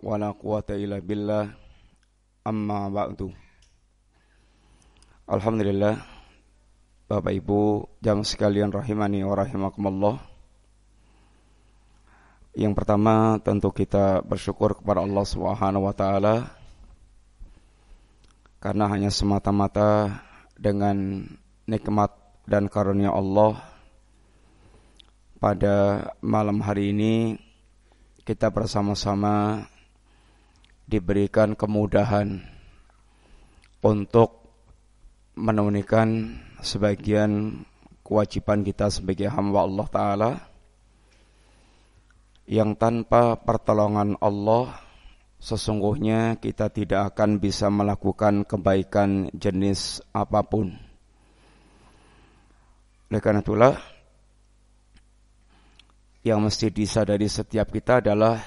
wala quwata illa billah. Amma ba'du. Alhamdulillah Bapak Ibu jam sekalian rahimani wa rahimakumullah. Yang pertama tentu kita bersyukur kepada Allah Subhanahu wa taala karena hanya semata-mata dengan nikmat dan karunia Allah pada malam hari ini kita bersama-sama diberikan kemudahan untuk menunaikan sebagian kewajiban kita sebagai hamba Allah Ta'ala yang tanpa pertolongan Allah sesungguhnya kita tidak akan bisa melakukan kebaikan jenis apa pun. Oleh karena itulah yang mesti disadari setiap kita adalah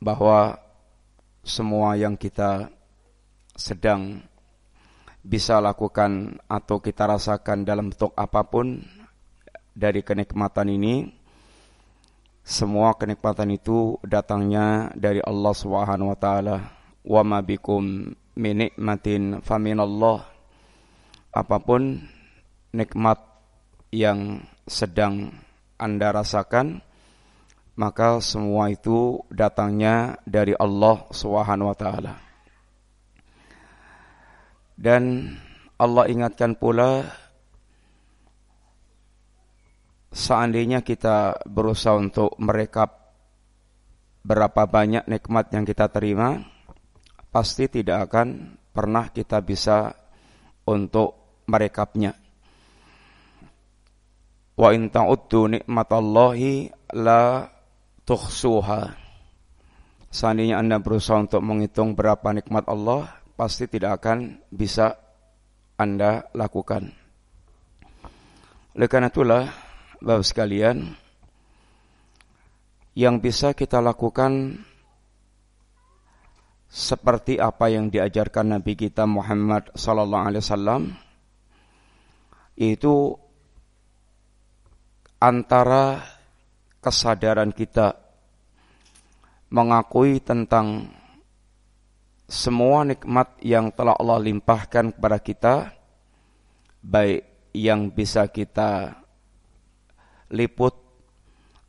bahwa semua yang kita sedang bisa lakukan atau kita rasakan dalam bentuk apa pun dari kenikmatan ini semua kenikmatan itu datangnya dari Allah Subhanahu wa taala. Wa ma bikum min nikmatin faminallah apa pun nikmat yang sedang Anda rasakan maka semua itu datangnya dari Allah Subhanahu wa taala. Dan Allah ingatkan pula seandainya kita berusaha untuk merekap berapa banyak nikmat yang kita terima, pasti tidak akan pernah kita bisa untuk merekapnya. Wa in ta'uddu nikmatallahi la tuhsuha. Seandainya Anda berusaha untuk menghitung berapa nikmat Allah, pasti tidak akan bisa Anda lakukan. Oleh karena itulah, Bapak sekalian, yang bisa kita lakukan seperti apa yang diajarkan Nabi kita Muhammad sallallahu alaihi wasallam itu antara kesadaran kita mengakui tentang semua nikmat yang telah Allah limpahkan kepada kita baik yang bisa kita liput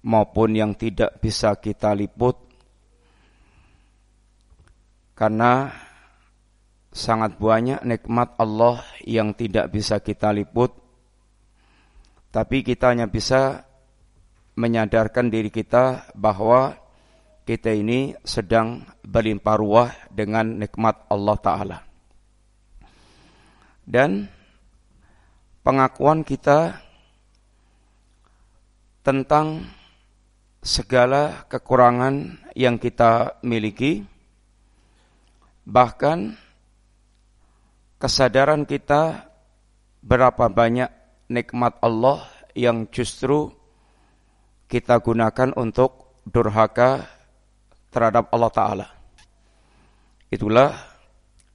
maupun yang tidak bisa kita liput. Karena sangat banyak nikmat Allah yang tidak bisa kita liput. Tapi kita hanya bisa menyadarkan diri kita bahwa kita ini sedang berlimpah ruah dengan nikmat Allah Ta'ala. Dan pengakuan kita tentang segala kekurangan yang kita miliki, bahkan kesadaran kita berapa banyak nikmat Allah yang justru kita gunakan untuk durhaka terhadap Allah Ta'ala. Itulah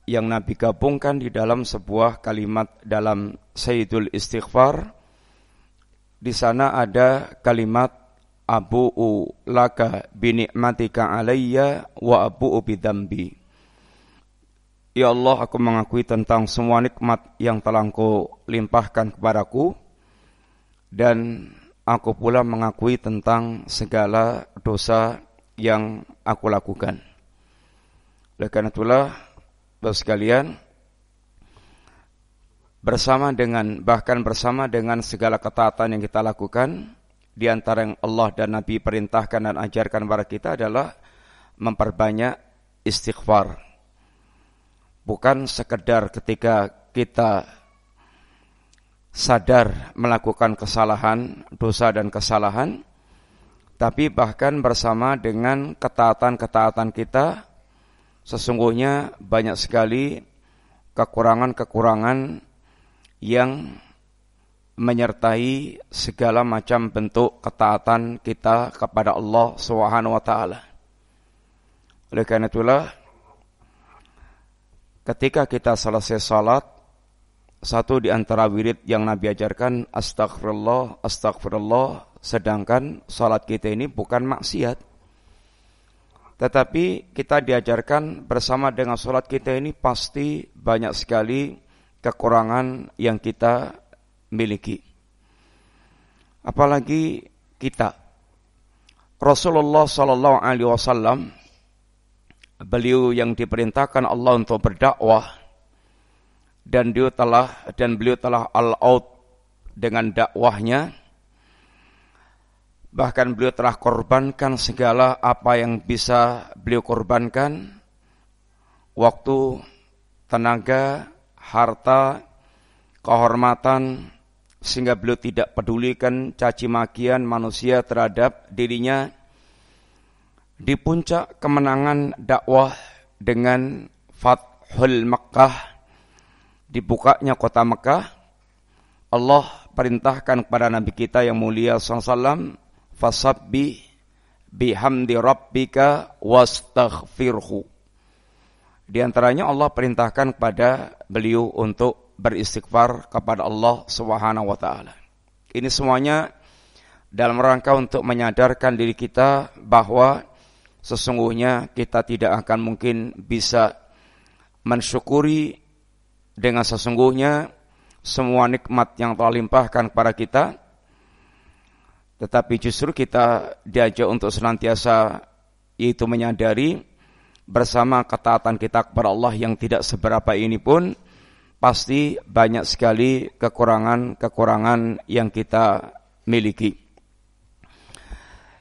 yang Nabi gabungkan di dalam sebuah kalimat dalam Sayyidul Istighfar. Di sana ada kalimat Abu'u laka binikmatika alayya wa abu'u bidambi. Ya Allah, aku mengakui tentang semua nikmat yang telah engkau limpahkan kepadaku dan aku pula mengakui tentang segala dosa yang aku lakukan. Oleh karena itulah, Bapak sekalian, bersama dengan bahkan bersama dengan segala ketaatan yang kita lakukan, di antara yang Allah dan Nabi perintahkan dan ajarkan kepada kita adalah memperbanyak istighfar. Bukan sekedar ketika kita sadar melakukan kesalahan, dosa dan kesalahan, tapi bahkan bersama dengan ketaatan-ketaatan kita, sesungguhnya banyak sekali kekurangan-kekurangan yang menyertai segala macam bentuk ketaatan kita kepada Allah Subhanahu wa taala. Oleh karena itulah ketika kita selesai salat satu di antara wirid yang Nabi ajarkan astagfirullah, astagfirullah, sedangkan salat kita ini bukan maksiat. Tetapi kita diajarkan bersama dengan sholat kita ini pasti banyak sekali kekurangan yang kita miliki. Apalagi kita. Rasulullah Sallallahu Alaihi Wasallam beliau yang diperintahkan Allah untuk berdakwah dan dia telah dan beliau telah all out dengan dakwahnya Bahkan beliau telah korbankan segala apa yang bisa beliau korbankan. Waktu, tenaga, harta, kehormatan, sehingga beliau tidak pedulikan caci makian manusia terhadap dirinya. Di puncak kemenangan dakwah dengan Fathul Makkah, dibukanya kota Mekah, Allah perintahkan kepada Nabi kita yang mulia SAW fasabbi bihamdi rabbika wastaghfirhu. Di antaranya Allah perintahkan kepada beliau untuk beristighfar kepada Allah Subhanahu wa taala. Ini semuanya dalam rangka untuk menyadarkan diri kita bahwa sesungguhnya kita tidak akan mungkin bisa mensyukuri dengan sesungguhnya semua nikmat yang telah limpahkan kepada kita tetapi justru kita diajak untuk senantiasa yaitu menyadari bersama ketaatan kita kepada Allah yang tidak seberapa ini pun pasti banyak sekali kekurangan-kekurangan yang kita miliki.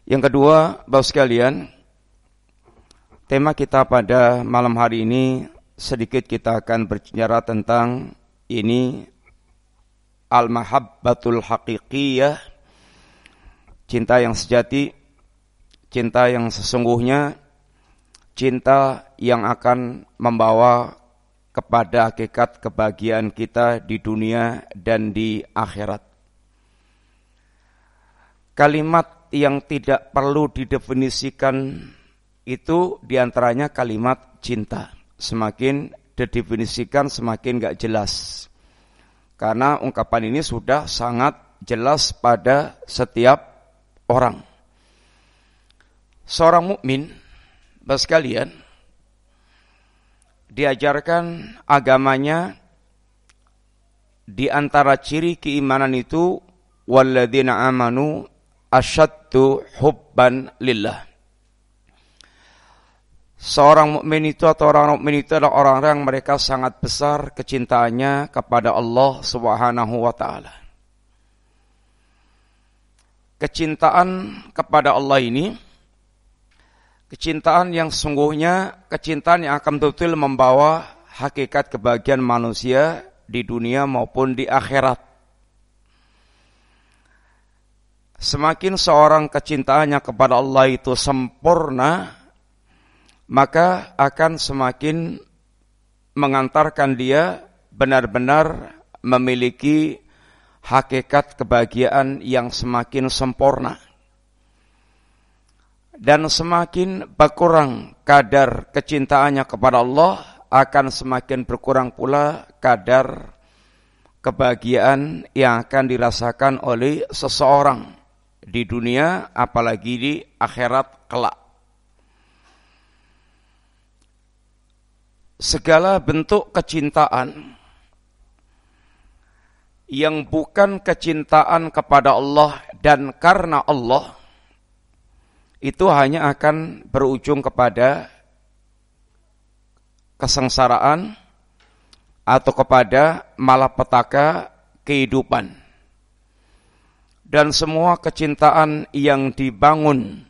Yang kedua, Bapak sekalian, tema kita pada malam hari ini sedikit kita akan berbicara tentang ini al-mahabbatul haqiqiyah cinta yang sejati, cinta yang sesungguhnya, cinta yang akan membawa kepada hakikat kebahagiaan kita di dunia dan di akhirat. Kalimat yang tidak perlu didefinisikan itu di antaranya kalimat cinta. Semakin didefinisikan semakin gak jelas. Karena ungkapan ini sudah sangat jelas pada setiap orang. Seorang mukmin, sekalian, diajarkan agamanya di antara ciri keimanan itu walladzina amanu asyaddu hubban lillah. Seorang mukmin itu atau orang mukmin itu adalah orang-orang yang mereka sangat besar kecintaannya kepada Allah Subhanahu wa taala kecintaan kepada Allah ini kecintaan yang sungguhnya kecintaan yang akan betul membawa hakikat kebahagiaan manusia di dunia maupun di akhirat. Semakin seorang kecintaannya kepada Allah itu sempurna, maka akan semakin mengantarkan dia benar-benar memiliki hakikat kebahagiaan yang semakin sempurna. Dan semakin berkurang kadar kecintaannya kepada Allah, akan semakin berkurang pula kadar kebahagiaan yang akan dirasakan oleh seseorang di dunia, apalagi di akhirat kelak. Segala bentuk kecintaan yang bukan kecintaan kepada Allah dan karena Allah itu hanya akan berujung kepada kesengsaraan atau kepada malapetaka kehidupan. Dan semua kecintaan yang dibangun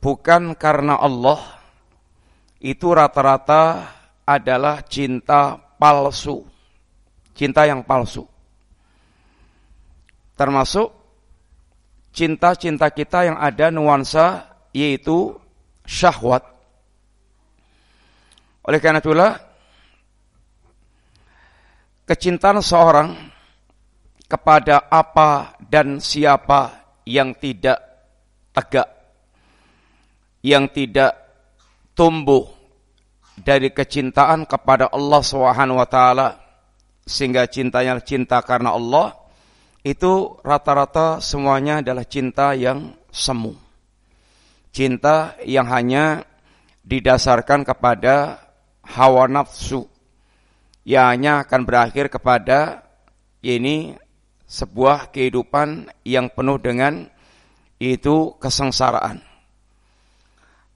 bukan karena Allah itu rata-rata adalah cinta palsu. Cinta yang palsu termasuk cinta-cinta kita yang ada nuansa yaitu syahwat. Oleh karena itulah kecintaan seorang kepada apa dan siapa yang tidak tegak, yang tidak tumbuh dari kecintaan kepada Allah Subhanahu wa taala sehingga cintanya cinta karena Allah itu rata-rata semuanya adalah cinta yang semu. Cinta yang hanya didasarkan kepada hawa nafsu yang hanya akan berakhir kepada ini sebuah kehidupan yang penuh dengan itu kesengsaraan.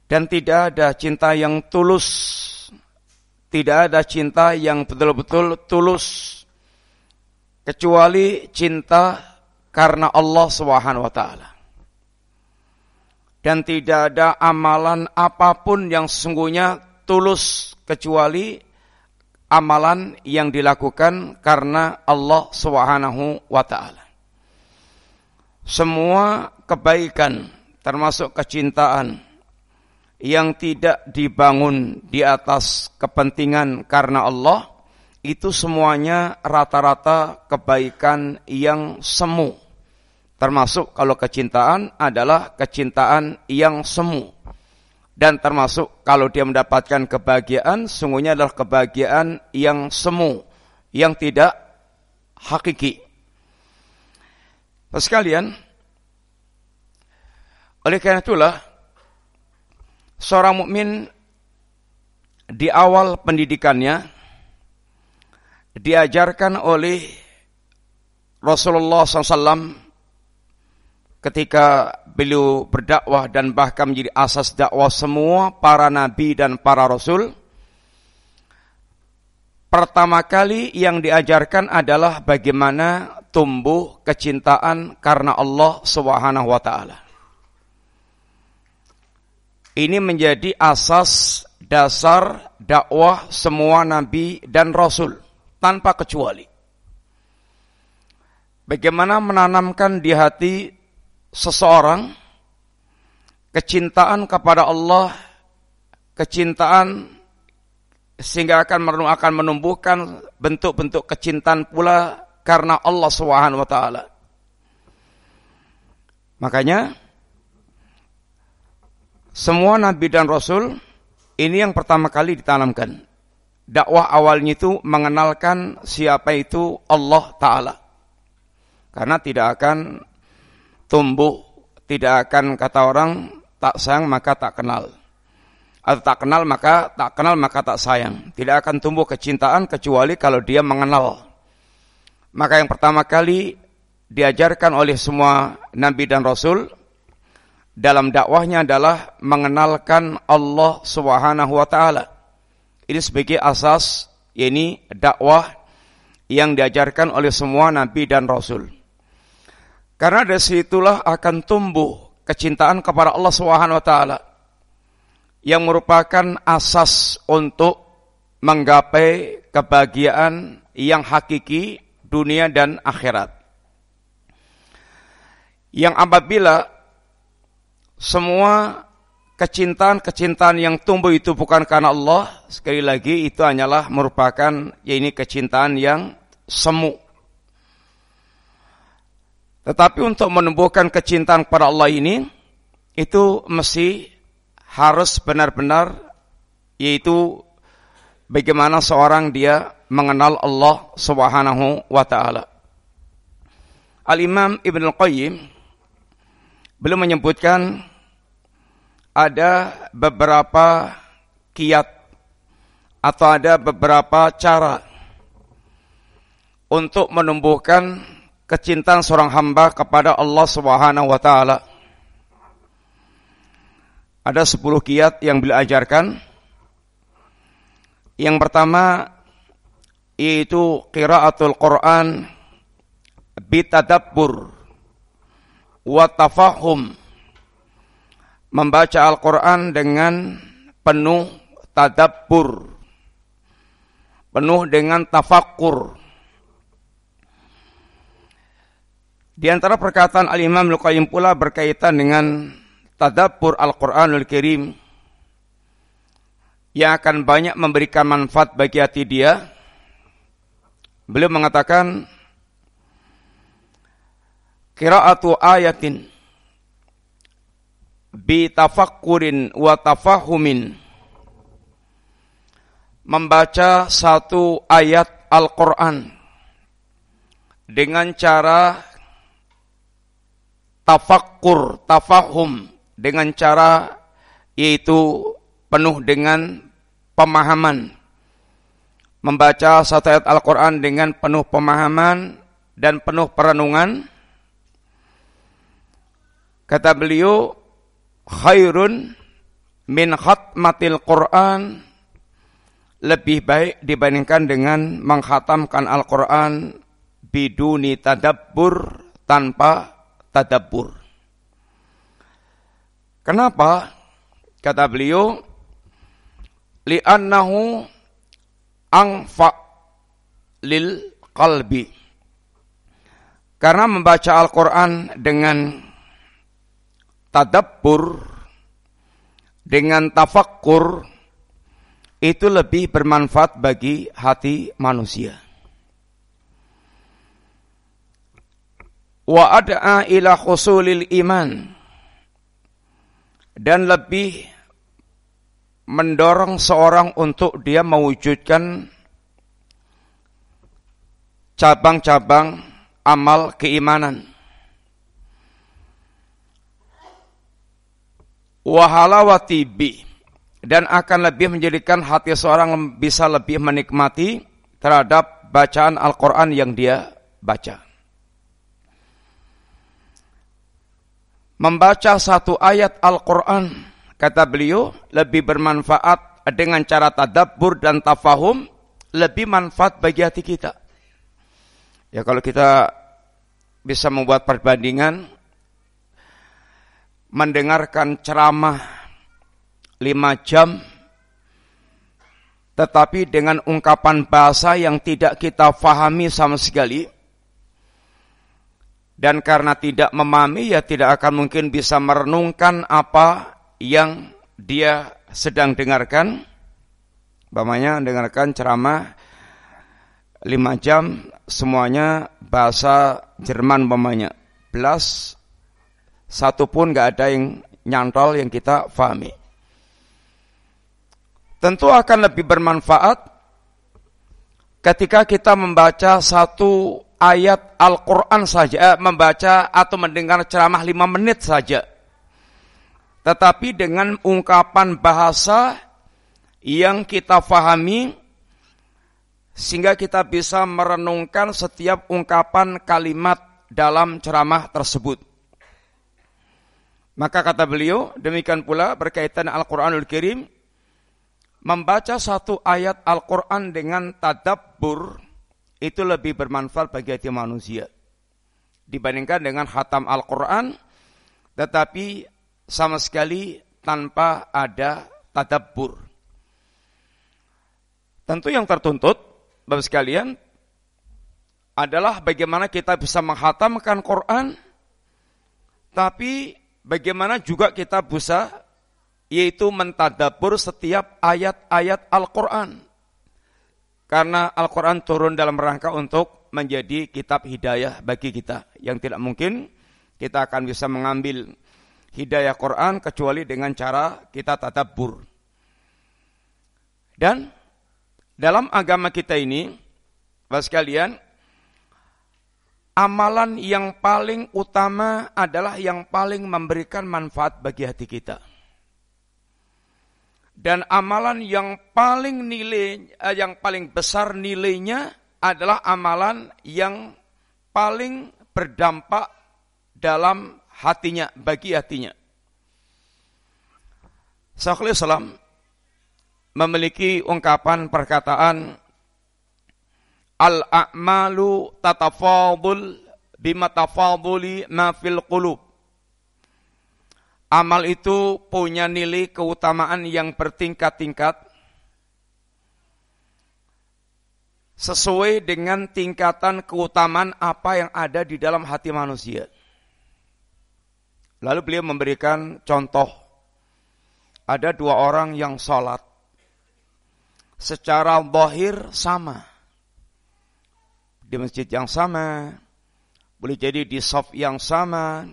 Dan tidak ada cinta yang tulus, tidak ada cinta yang betul-betul tulus, kecuali cinta karena Allah Subhanahu wa. Dan tidak ada amalan apa pun yang sesungguhnya tulus kecuali amalan yang dilakukan karena Allah Subhanahu wa. Semua kebaikan termasuk kecintaan yang tidak dibangun di atas kepentingan karena Allah itu semuanya rata-rata kebaikan yang semu. Termasuk kalau kecintaan adalah kecintaan yang semu dan termasuk kalau dia mendapatkan kebahagiaan sungguhnya adalah kebahagiaan yang semu yang tidak hakiki. Sekalian, oleh karena itulah seorang mukmin di awal pendidikannya diajarkan oleh Rasulullah SAW ketika beliau berdakwah dan bahkan menjadi asas dakwah semua para nabi dan para rasul pertama kali yang diajarkan adalah bagaimana tumbuh kecintaan karena Allah Subhanahu wa taala. Ini menjadi asas dasar dakwah semua nabi dan rasul tanpa kecuali. Bagaimana menanamkan di hati seseorang kecintaan kepada Allah, kecintaan sehingga akan akan menumbuhkan bentuk-bentuk kecintaan pula karena Allah Subhanahu wa taala. Makanya semua nabi dan rasul ini yang pertama kali ditanamkan. Dakwah awalnya itu mengenalkan siapa itu Allah taala. Karena tidak akan tumbuh tidak akan kata orang tak sayang maka tak kenal atau tak kenal maka tak kenal maka tak sayang tidak akan tumbuh kecintaan kecuali kalau dia mengenal maka yang pertama kali diajarkan oleh semua nabi dan rasul dalam dakwahnya adalah mengenalkan Allah Subhanahu wa taala ini sebagai asas ini dakwah yang diajarkan oleh semua nabi dan rasul karena dari situlah akan tumbuh kecintaan kepada Allah Subhanahu wa taala yang merupakan asas untuk menggapai kebahagiaan yang hakiki dunia dan akhirat. Yang apabila semua kecintaan-kecintaan yang tumbuh itu bukan karena Allah, sekali lagi itu hanyalah merupakan ya ini kecintaan yang semu tetapi untuk menumbuhkan kecintaan kepada Allah ini itu mesti harus benar-benar yaitu bagaimana seorang dia mengenal Allah Subhanahu wa taala. Al-Imam Ibn Al-Qayyim belum menyebutkan ada beberapa kiat atau ada beberapa cara untuk menumbuhkan kecintaan seorang hamba kepada Allah Subhanahu wa taala. Ada sepuluh kiat yang beliau ajarkan. Yang pertama yaitu qiraatul Quran bitadabbur wa tafahum. Membaca Al-Quran dengan penuh tadabbur. Penuh dengan tafakkur Di antara perkataan Al-Imam Al-Qayyim pula berkaitan dengan tadabbur Al-Qur'anul Karim yang akan banyak memberikan manfaat bagi hati dia. Beliau mengatakan qira'atu ayatin bi tafakkurin wa tafahumin membaca satu ayat Al-Qur'an dengan cara tafakkur, tafahum dengan cara yaitu penuh dengan pemahaman. Membaca satu ayat Al-Quran dengan penuh pemahaman dan penuh perenungan. Kata beliau, khairun min khatmatil Quran lebih baik dibandingkan dengan menghatamkan Al-Quran biduni tadabbur tanpa tadabbur. Kenapa? Kata beliau, li'annahu angfa lil qalbi. Karena membaca Al-Quran dengan tadabbur, dengan tafakkur, itu lebih bermanfaat bagi hati manusia. Wa ad'a ila khusulil iman. Dan lebih mendorong seorang untuk dia mewujudkan cabang-cabang amal keimanan. Wahalawati bi dan akan lebih menjadikan hati seorang bisa lebih menikmati terhadap bacaan Al-Quran yang dia baca. Membaca satu ayat Al-Quran Kata beliau, lebih bermanfaat dengan cara tadabbur dan tafahum, lebih manfaat bagi hati kita. Ya kalau kita bisa membuat perbandingan, mendengarkan ceramah lima jam, tetapi dengan ungkapan bahasa yang tidak kita fahami sama sekali, dan karena tidak memahami ya tidak akan mungkin bisa merenungkan apa yang dia sedang dengarkan, bapaknya dengarkan ceramah lima jam, semuanya bahasa Jerman bapaknya, belas satu pun nggak ada yang nyantol yang kita fahami. Tentu akan lebih bermanfaat ketika kita membaca satu ayat Al-Quran saja, eh, membaca atau mendengar ceramah lima menit saja tetapi dengan ungkapan bahasa yang kita fahami sehingga kita bisa merenungkan setiap ungkapan kalimat dalam ceramah tersebut. Maka kata beliau, demikian pula berkaitan Al-Quranul Kirim, membaca satu ayat Al-Quran dengan tadabbur, itu lebih bermanfaat bagi hati manusia. Dibandingkan dengan hatam Al-Quran, tetapi sama sekali tanpa ada tadabbur. Tentu yang tertuntut, Bapak sekalian, adalah bagaimana kita bisa menghatamkan Quran, tapi bagaimana juga kita bisa yaitu mentadabur setiap ayat-ayat Al-Quran. Karena Al-Quran turun dalam rangka untuk menjadi kitab hidayah bagi kita. Yang tidak mungkin kita akan bisa mengambil hidayah Quran kecuali dengan cara kita tadabbur. Dan dalam agama kita ini, Bapak sekalian, amalan yang paling utama adalah yang paling memberikan manfaat bagi hati kita. Dan amalan yang paling nilai eh, yang paling besar nilainya adalah amalan yang paling berdampak dalam hatinya, bagi hatinya. Syekhul Islam memiliki ungkapan perkataan Al-a'malu tatafadul bima tafaduli ma fil qulub. Amal itu punya nilai keutamaan yang bertingkat-tingkat sesuai dengan tingkatan keutamaan apa yang ada di dalam hati manusia. Lalu beliau memberikan contoh. Ada dua orang yang sholat. Secara bohir sama. Di masjid yang sama. Boleh jadi di soft yang sama.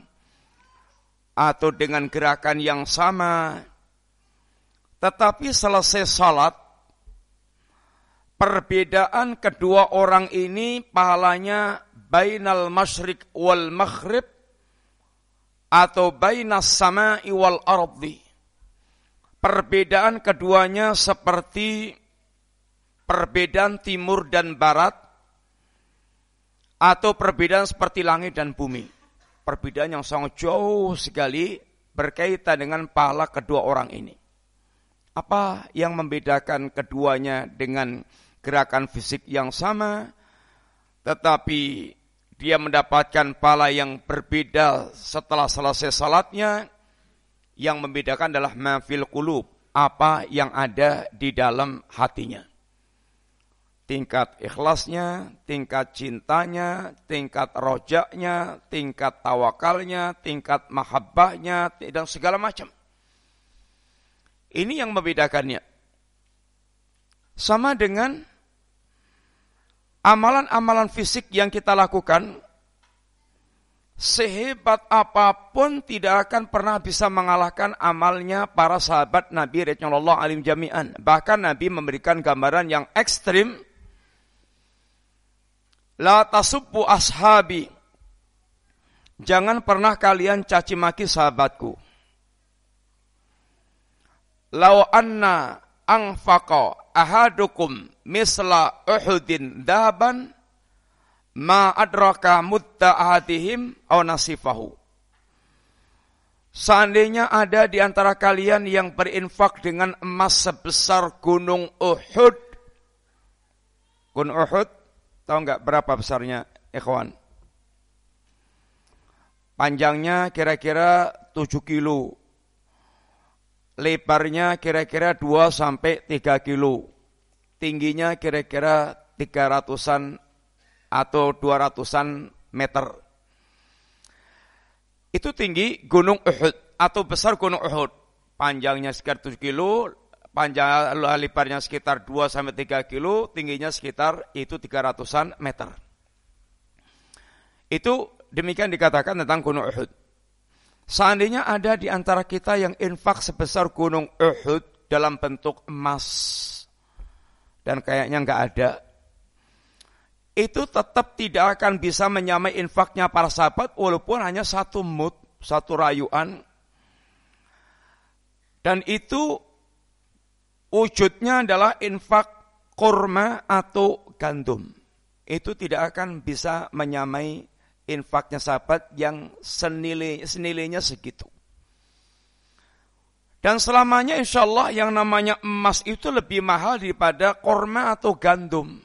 Atau dengan gerakan yang sama. Tetapi selesai sholat. Perbedaan kedua orang ini pahalanya bainal masyrik wal maghrib atau bainas sama'i wal ardi. perbedaan keduanya seperti perbedaan timur dan barat atau perbedaan seperti langit dan bumi. Perbedaan yang sangat jauh sekali berkaitan dengan pahala kedua orang ini. Apa yang membedakan keduanya dengan gerakan fisik yang sama, tetapi dia mendapatkan pahala yang berbeda setelah selesai salatnya. Yang membedakan adalah mafil kulub, apa yang ada di dalam hatinya. Tingkat ikhlasnya, tingkat cintanya, tingkat rojaknya, tingkat tawakalnya, tingkat mahabbahnya, dan segala macam. Ini yang membedakannya. Sama dengan amalan-amalan fisik yang kita lakukan, sehebat apa pun tidak akan pernah bisa mengalahkan amalnya para sahabat Nabi Rasulullah alim jami'an. Bahkan Nabi memberikan gambaran yang ekstrim. La tasubbu ashabi. Jangan pernah kalian caci maki sahabatku. Lau anna angfaqa ahadukum misla uhudin dahaban ma adraka mutta ahadihim au nasifahu. Seandainya ada di antara kalian yang berinfak dengan emas sebesar gunung Uhud. Gunung Uhud, tahu nggak berapa besarnya, ikhwan? Panjangnya kira-kira 7 kilo. Lebarnya kira-kira 2 sampai 3 kilo tingginya kira-kira 300-an atau 200-an meter. Itu tinggi Gunung Uhud atau besar Gunung Uhud. Panjangnya sekitar 7 kilo, panjang lebarnya sekitar 2 sampai 3 kilo, tingginya sekitar itu 300-an meter. Itu demikian dikatakan tentang Gunung Uhud. Seandainya ada di antara kita yang infak sebesar Gunung Uhud dalam bentuk emas, dan kayaknya nggak ada, itu tetap tidak akan bisa menyamai infaknya para sahabat walaupun hanya satu mut, satu rayuan. Dan itu wujudnya adalah infak kurma atau gandum. Itu tidak akan bisa menyamai infaknya sahabat yang senilai, senilainya segitu. Dan selamanya insya Allah yang namanya emas itu lebih mahal daripada korma atau gandum.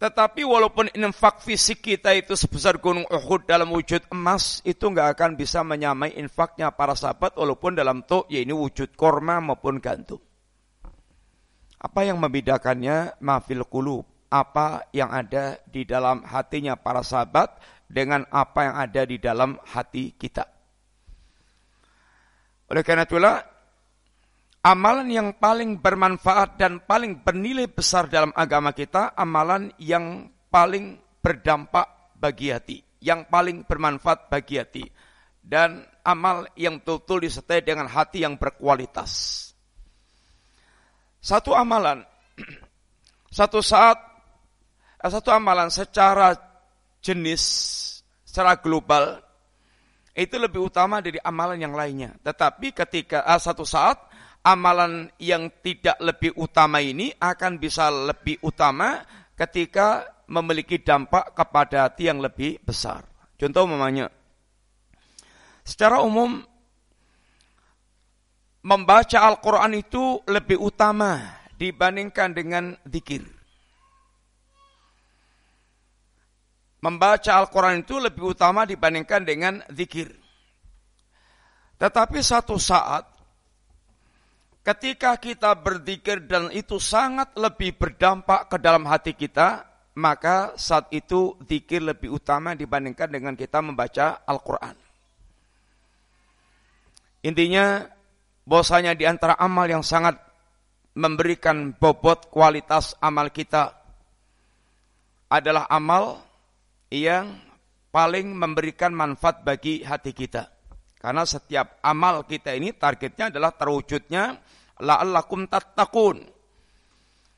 Tetapi walaupun infak fisik kita itu sebesar gunung Uhud dalam wujud emas, itu nggak akan bisa menyamai infaknya para sahabat walaupun dalam to, ya ini wujud korma maupun gandum. Apa yang membedakannya? Mafil kulub. Apa yang ada di dalam hatinya para sahabat dengan apa yang ada di dalam hati kita. Oleh karena itulah amalan yang paling bermanfaat dan paling bernilai besar dalam agama kita amalan yang paling berdampak bagi hati, yang paling bermanfaat bagi hati dan amal yang betul-betul disertai dengan hati yang berkualitas. Satu amalan satu saat eh, satu amalan secara jenis secara global itu lebih utama dari amalan yang lainnya. Tetapi ketika uh, satu saat amalan yang tidak lebih utama ini akan bisa lebih utama ketika memiliki dampak kepada hati yang lebih besar. Contoh memangnya, secara umum membaca Al-Quran itu lebih utama dibandingkan dengan zikir. Membaca Al-Quran itu lebih utama dibandingkan dengan zikir. Tetapi satu saat, ketika kita berzikir dan itu sangat lebih berdampak ke dalam hati kita, maka saat itu zikir lebih utama dibandingkan dengan kita membaca Al-Quran. Intinya, bahwasanya di antara amal yang sangat memberikan bobot kualitas amal kita adalah amal yang paling memberikan manfaat bagi hati kita. Karena setiap amal kita ini targetnya adalah terwujudnya la'allakum tattaqun.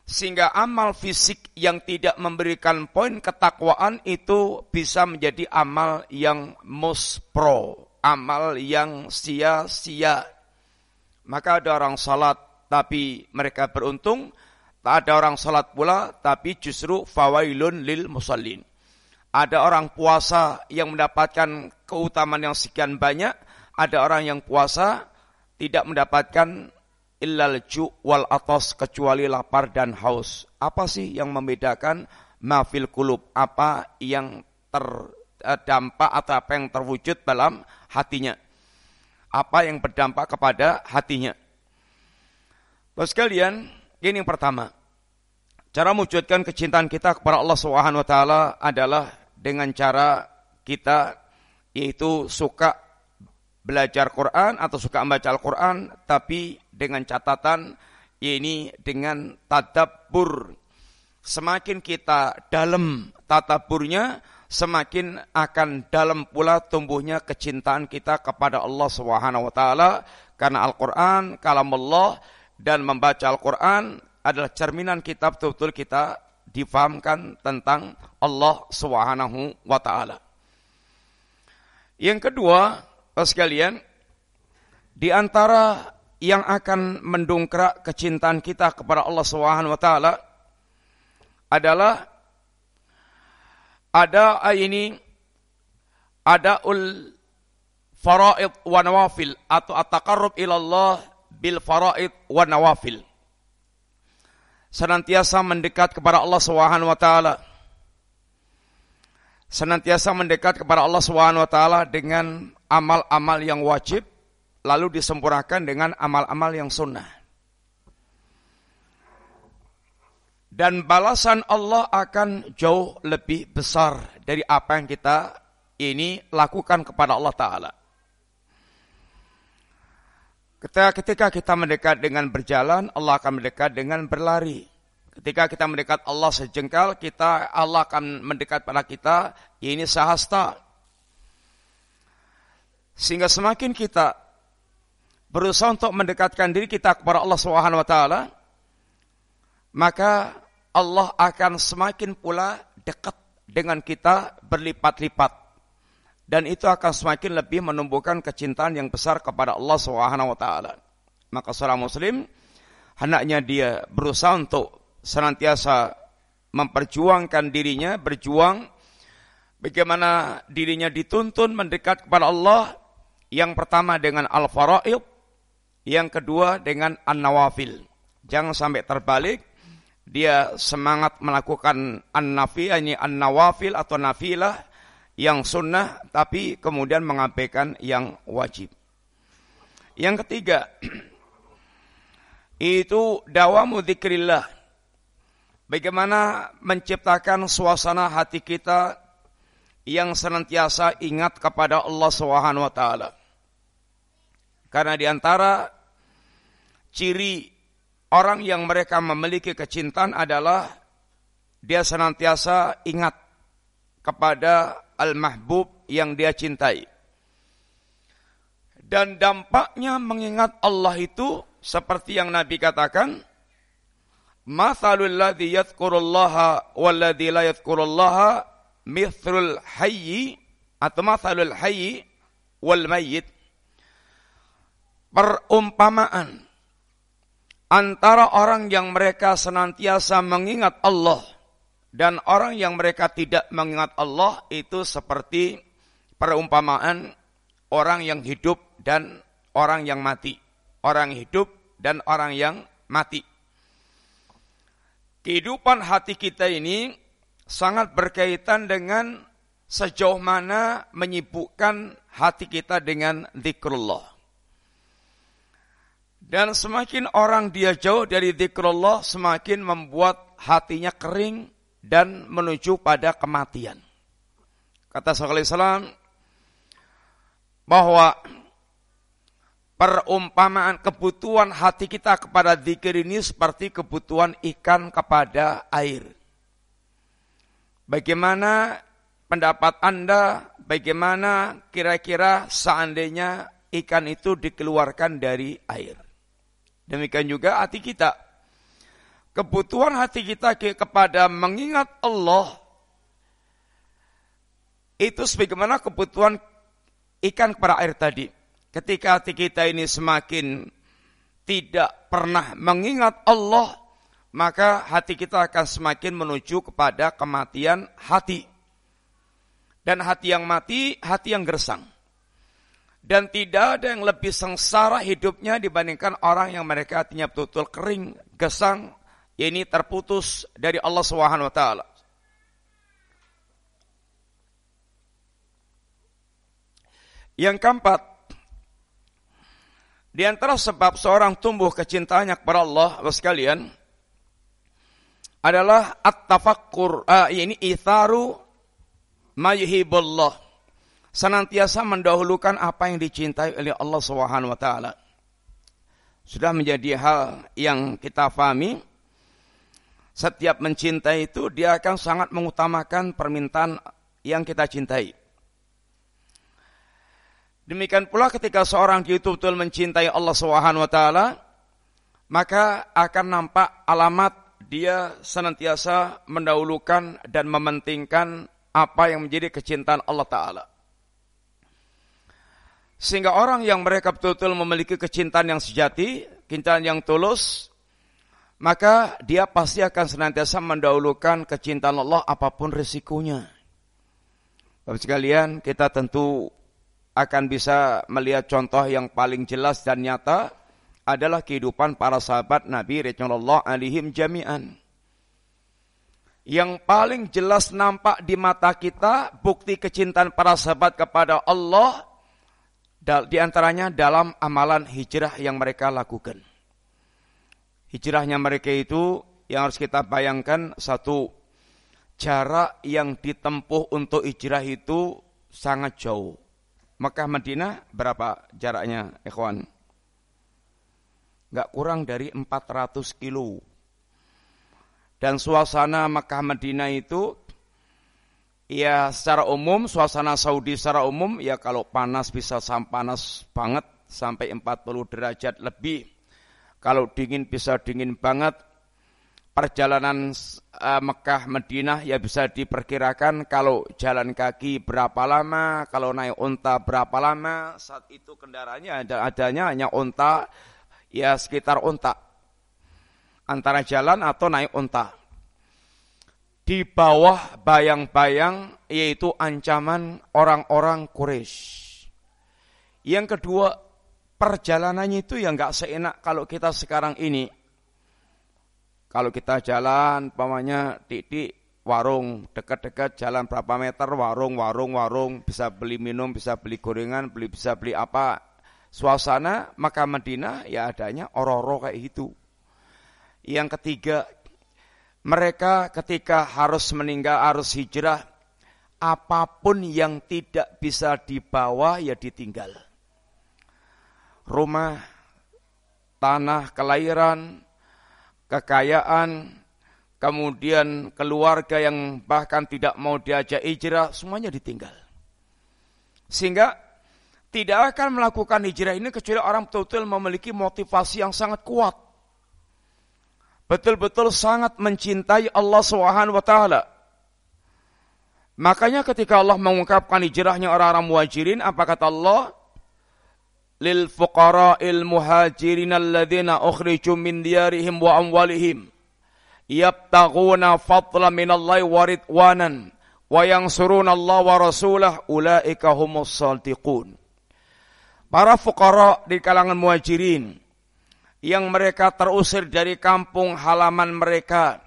Sehingga amal fisik yang tidak memberikan poin ketakwaan itu bisa menjadi amal yang muspro, amal yang sia-sia. Maka ada orang salat tapi mereka beruntung, tak ada orang salat pula tapi justru fawailun lil musallin. Ada orang puasa yang mendapatkan keutamaan yang sekian banyak, ada orang yang puasa tidak mendapatkan illal ju wal atas kecuali lapar dan haus. Apa sih yang membedakan mafil kulub? Apa yang terdampak atau apa yang terwujud dalam hatinya? Apa yang berdampak kepada hatinya? Bapak sekalian, ini yang pertama. Cara mewujudkan kecintaan kita kepada Allah Subhanahu wa taala adalah dengan cara kita yaitu suka belajar Quran atau suka membaca Al-Quran tapi dengan catatan ini dengan tadabbur. Semakin kita dalam tadaburnya, semakin akan dalam pula tumbuhnya kecintaan kita kepada Allah Subhanahu wa taala karena Al-Qur'an kalam Allah dan membaca Al-Quran adalah cerminan kita betul-betul kita difahamkan tentang Allah Subhanahu wa taala. Yang kedua, sekalian, di antara yang akan mendongkrak kecintaan kita kepada Allah Subhanahu wa taala adalah ada ini ada ul faraid wa nawafil atau at-taqarrub ila Allah bil faraid wa nawafil. Senantiasa mendekat kepada Allah Subhanahu wa taala. Senantiasa mendekat kepada Allah Subhanahu wa taala dengan amal-amal yang wajib lalu disempurnakan dengan amal-amal yang sunnah. Dan balasan Allah akan jauh lebih besar dari apa yang kita ini lakukan kepada Allah Ta'ala. Ketika, kita mendekat dengan berjalan, Allah akan mendekat dengan berlari. Ketika kita mendekat Allah sejengkal, kita Allah akan mendekat pada kita, ini sahasta. Sehingga semakin kita berusaha untuk mendekatkan diri kita kepada Allah Subhanahu wa taala, maka Allah akan semakin pula dekat dengan kita berlipat-lipat dan itu akan semakin lebih menumbuhkan kecintaan yang besar kepada Allah Subhanahu. Maka seorang muslim hendaknya dia berusaha untuk senantiasa memperjuangkan dirinya, berjuang bagaimana dirinya dituntun mendekat kepada Allah yang pertama dengan al-faraid, yang kedua dengan an-nawafil. Jangan sampai terbalik dia semangat melakukan an-nafi, an-nawafil atau nafilah yang sunnah tapi kemudian mengabaikan yang wajib. Yang ketiga, itu dawamu dzikrillah. Bagaimana menciptakan suasana hati kita yang senantiasa ingat kepada Allah Subhanahu wa taala. Karena di antara ciri orang yang mereka memiliki kecintaan adalah dia senantiasa ingat kepada al-mahbub yang dia cintai. Dan dampaknya mengingat Allah itu seperti yang Nabi katakan, Mathalul ladhi yadhkurullaha walladhi la yadhkurullaha mithlul hayyi atau mathalul hayyi wal. Perumpamaan antara orang yang mereka senantiasa mengingat Allah dan orang yang mereka tidak mengingat Allah itu seperti perumpamaan orang yang hidup dan orang yang mati. Orang hidup dan orang yang mati. Kehidupan hati kita ini sangat berkaitan dengan sejauh mana menyibukkan hati kita dengan zikrullah. Dan semakin orang dia jauh dari zikrullah, semakin membuat hatinya kering, dan menuju pada kematian. Kata Sallallahu Alaihi bahwa perumpamaan kebutuhan hati kita kepada zikir ini seperti kebutuhan ikan kepada air. Bagaimana pendapat Anda, bagaimana kira-kira seandainya ikan itu dikeluarkan dari air. Demikian juga hati kita kebutuhan hati kita kepada mengingat Allah itu sebagaimana kebutuhan ikan kepada air tadi. Ketika hati kita ini semakin tidak pernah mengingat Allah, maka hati kita akan semakin menuju kepada kematian hati. Dan hati yang mati, hati yang gersang. Dan tidak ada yang lebih sengsara hidupnya dibandingkan orang yang mereka hatinya betul-betul kering, gesang, ini terputus dari Allah Subhanahu wa taala. Yang keempat, di antara sebab seorang tumbuh kecintanya kepada Allah, Bapak sekalian, adalah at-tafakkur, uh, ini itharu mayuhibullah. Senantiasa mendahulukan apa yang dicintai oleh Allah Subhanahu wa taala. Sudah menjadi hal yang kita fahami. Setiap mencintai itu dia akan sangat mengutamakan permintaan yang kita cintai. Demikian pula ketika seorang betul-betul mencintai Allah Subhanahu wa taala, maka akan nampak alamat dia senantiasa mendahulukan dan mementingkan apa yang menjadi kecintaan Allah taala. Sehingga orang yang mereka betul-betul memiliki kecintaan yang sejati, kecintaan yang tulus, maka dia pasti akan senantiasa mendahulukan kecintaan Allah apa pun risikonya. Bapak sekalian, kita tentu akan bisa melihat contoh yang paling jelas dan nyata adalah kehidupan para sahabat Nabi Rasulullah alaihim jami'an. Yang paling jelas nampak di mata kita bukti kecintaan para sahabat kepada Allah di antaranya dalam amalan hijrah yang mereka lakukan. Hijrahnya mereka itu yang harus kita bayangkan satu jarak yang ditempuh untuk hijrah itu sangat jauh. Mekah Madinah berapa jaraknya, ikhwan? Enggak kurang dari 400 kilo. Dan suasana Mekah Madinah itu ya secara umum suasana Saudi secara umum ya kalau panas bisa sampai panas banget sampai 40 derajat lebih. Kalau dingin bisa dingin banget perjalanan uh, Mekah Madinah ya bisa diperkirakan kalau jalan kaki berapa lama, kalau naik unta berapa lama. Saat itu kendaraannya ada adanya hanya unta ya sekitar unta. Antara jalan atau naik unta. Di bawah bayang-bayang yaitu ancaman orang-orang Quraisy. Yang kedua, perjalanannya itu yang nggak seenak kalau kita sekarang ini. Kalau kita jalan, pamannya di warung dekat-dekat jalan berapa meter warung warung warung bisa beli minum bisa beli gorengan beli bisa beli apa. Suasana maka Madinah ya adanya oro-oro kayak itu yang ketiga mereka ketika harus meninggal harus hijrah apa pun yang tidak bisa dibawa ya ditinggal rumah tanah kelahiran kekayaan, kemudian keluarga yang bahkan tidak mau diajak hijrah, semuanya ditinggal. Sehingga tidak akan melakukan hijrah ini kecuali orang betul-betul memiliki motivasi yang sangat kuat. Betul-betul sangat mencintai Allah Subhanahu wa taala. Makanya ketika Allah mengungkapkan hijrahnya orang-orang muhajirin, apa kata Allah? lil fuqara'il muhajirin alladzina ukhriju min diyarihim wa amwalihim yabtaghuna fadlan minallahi wa ridwanan wa yansuruna Allah wa rasulah ulaika humus saltiqun Para fuqara di kalangan muhajirin yang mereka terusir dari kampung halaman mereka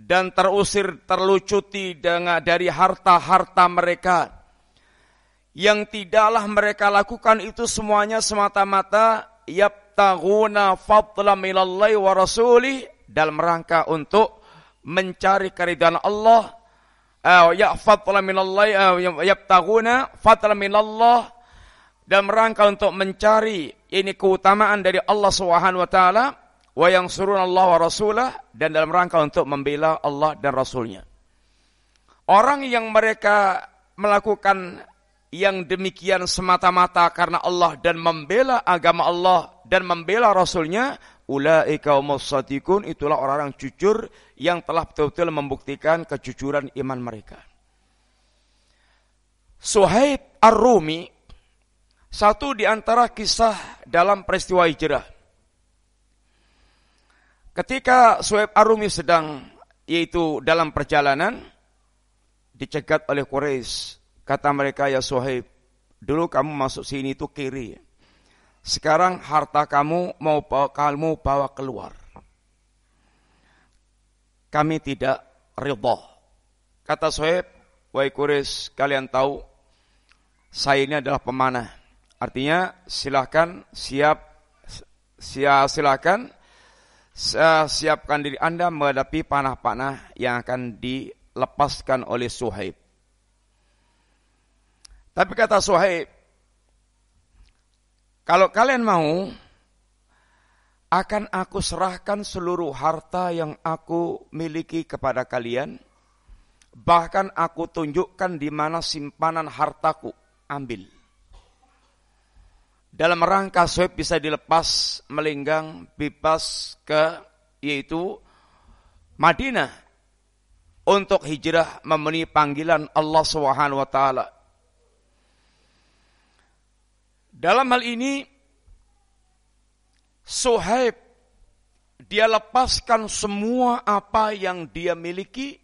dan terusir terlucuti dengan dari harta-harta mereka. Yang tidaklah mereka lakukan itu semuanya semata-mata yabtaghuna fadla minallahi wa rasulih dalam rangka untuk mencari keridhaan Allah. Uh, ya fadla minallahi uh, yabtaghuna fadla minallah dalam rangka untuk mencari ini keutamaan dari Allah Subhanahu wa taala wa Allah wa rasulah dan dalam rangka untuk membela Allah dan rasulnya. Orang yang mereka melakukan yang demikian semata-mata karena Allah dan membela agama Allah dan membela Rasulnya, ulaika umussatikun, itulah orang-orang jujur yang telah betul-betul membuktikan kejujuran iman mereka. Suhaib Ar-Rumi, satu di antara kisah dalam peristiwa hijrah. Ketika Suhaib Arumi sedang yaitu dalam perjalanan dicegat oleh Quraisy. Kata mereka ya Suhaib, dulu kamu masuk sini itu kiri. Sekarang harta kamu mau bawa, kamu bawa keluar. Kami tidak ridha. Kata Suhaib, wahai Quraisy, kalian tahu saya ini adalah pemanah. Artinya silahkan siap, silahkan siapkan diri Anda menghadapi panah-panah yang akan dilepaskan oleh Suhaib. Tapi kata Suhaib, kalau kalian mau, akan aku serahkan seluruh harta yang aku miliki kepada kalian. Bahkan aku tunjukkan di mana simpanan hartaku. Ambil. Dalam rangka Suhaib bisa dilepas melinggang bebas ke yaitu Madinah untuk hijrah memenuhi panggilan Allah Subhanahu wa taala. Dalam hal ini Suhaib dia lepaskan semua apa yang dia miliki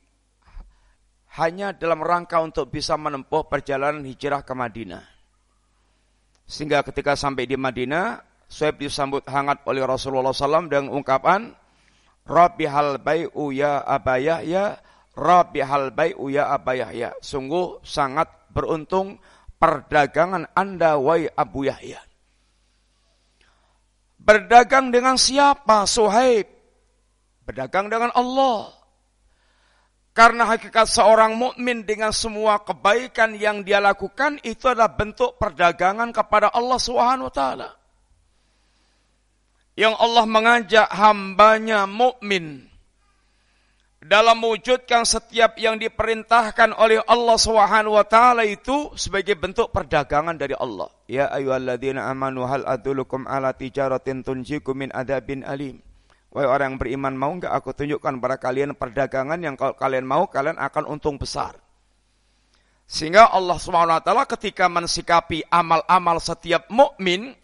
hanya dalam rangka untuk bisa menempuh perjalanan hijrah ke Madinah. Sehingga ketika sampai di Madinah, Suhaib disambut hangat oleh Rasulullah SAW dengan ungkapan, Rabbi hal bai'u ya abayah ya, Rabbi hal bai'u ya abayah ya. Sungguh sangat beruntung perdagangan anda wai Abu Yahya. Berdagang dengan siapa? Suhaib. Berdagang dengan Allah. Karena hakikat seorang mukmin dengan semua kebaikan yang dia lakukan itu adalah bentuk perdagangan kepada Allah Subhanahu wa taala. Yang Allah mengajak hambanya mukmin dalam mewujudkan setiap yang diperintahkan oleh Allah Subhanahu wa taala itu sebagai bentuk perdagangan dari Allah. Ya ayyuhalladzina amanu hal adulukum ala tijaratin tunjikum min adabin alim. Wahai orang yang beriman, mau enggak aku tunjukkan kepada kalian perdagangan yang kalau kalian mau, kalian akan untung besar. Sehingga Allah SWT ketika mensikapi amal-amal setiap mukmin,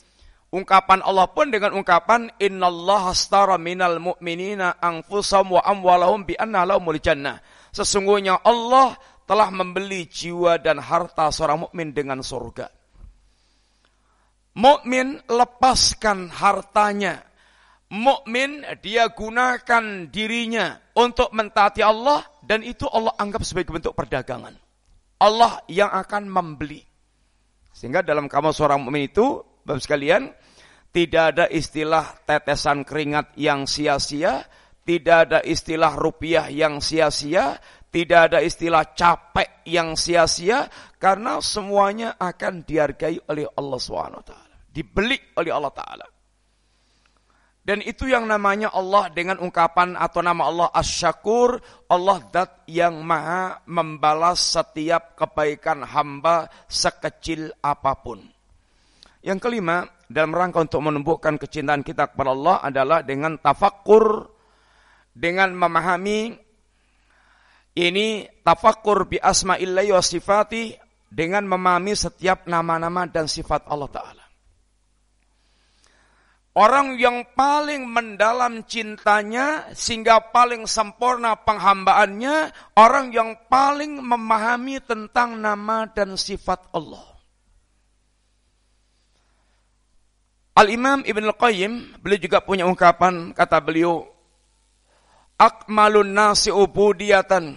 ungkapan Allah pun dengan ungkapan innallaha astara minal mu'minina anfusahum wa amwalahum bi anna jannah. Sesungguhnya Allah telah membeli jiwa dan harta seorang mukmin dengan surga. Mukmin lepaskan hartanya mukmin dia gunakan dirinya untuk mentaati Allah dan itu Allah anggap sebagai bentuk perdagangan. Allah yang akan membeli. Sehingga dalam kamus seorang mukmin itu, Bapak sekalian, tidak ada istilah tetesan keringat yang sia-sia, tidak ada istilah rupiah yang sia-sia, tidak ada istilah capek yang sia-sia, karena semuanya akan dihargai oleh Allah SWT. Dibeli oleh Allah Ta'ala. Dan itu yang namanya Allah dengan ungkapan atau nama Allah Asyakur, Allah dat yang maha membalas setiap kebaikan hamba sekecil apa pun. Yang kelima, dalam rangka untuk menumbuhkan kecintaan kita kepada Allah adalah dengan tafakur, dengan memahami ini tafakur bi asma'illahi wa sifati, dengan memahami setiap nama-nama dan sifat Allah Ta'ala. Orang yang paling mendalam cintanya sehingga paling sempurna penghambaannya, orang yang paling memahami tentang nama dan sifat Allah. Al-Imam Ibn Al-Qayyim, beliau juga punya ungkapan, kata beliau, Akmalun nasi ubudiyatan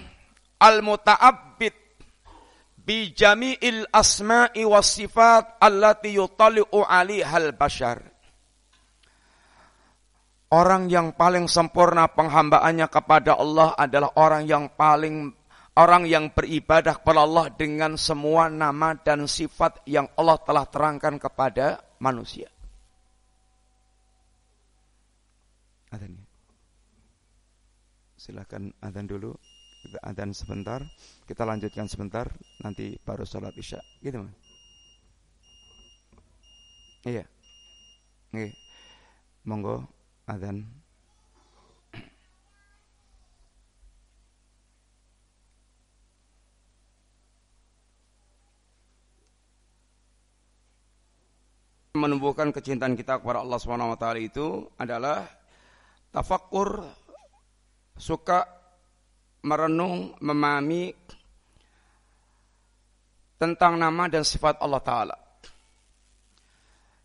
al-muta'abbid bi jami'il asma'i was sifat allati yutali'u alihal bashar Orang yang paling sempurna penghambaannya kepada Allah adalah orang yang paling orang yang beribadah kepada Allah dengan semua nama dan sifat yang Allah telah terangkan kepada manusia. Adhan. Silakan adhan dulu. Kita adhan sebentar. Kita lanjutkan sebentar. Nanti baru sholat isya. Gitu man. Iya. Iya. Monggo adzan menumbuhkan kecintaan kita kepada Allah Subhanahu wa taala itu adalah tafakur, suka merenung, memahami tentang nama dan sifat Allah Ta'ala.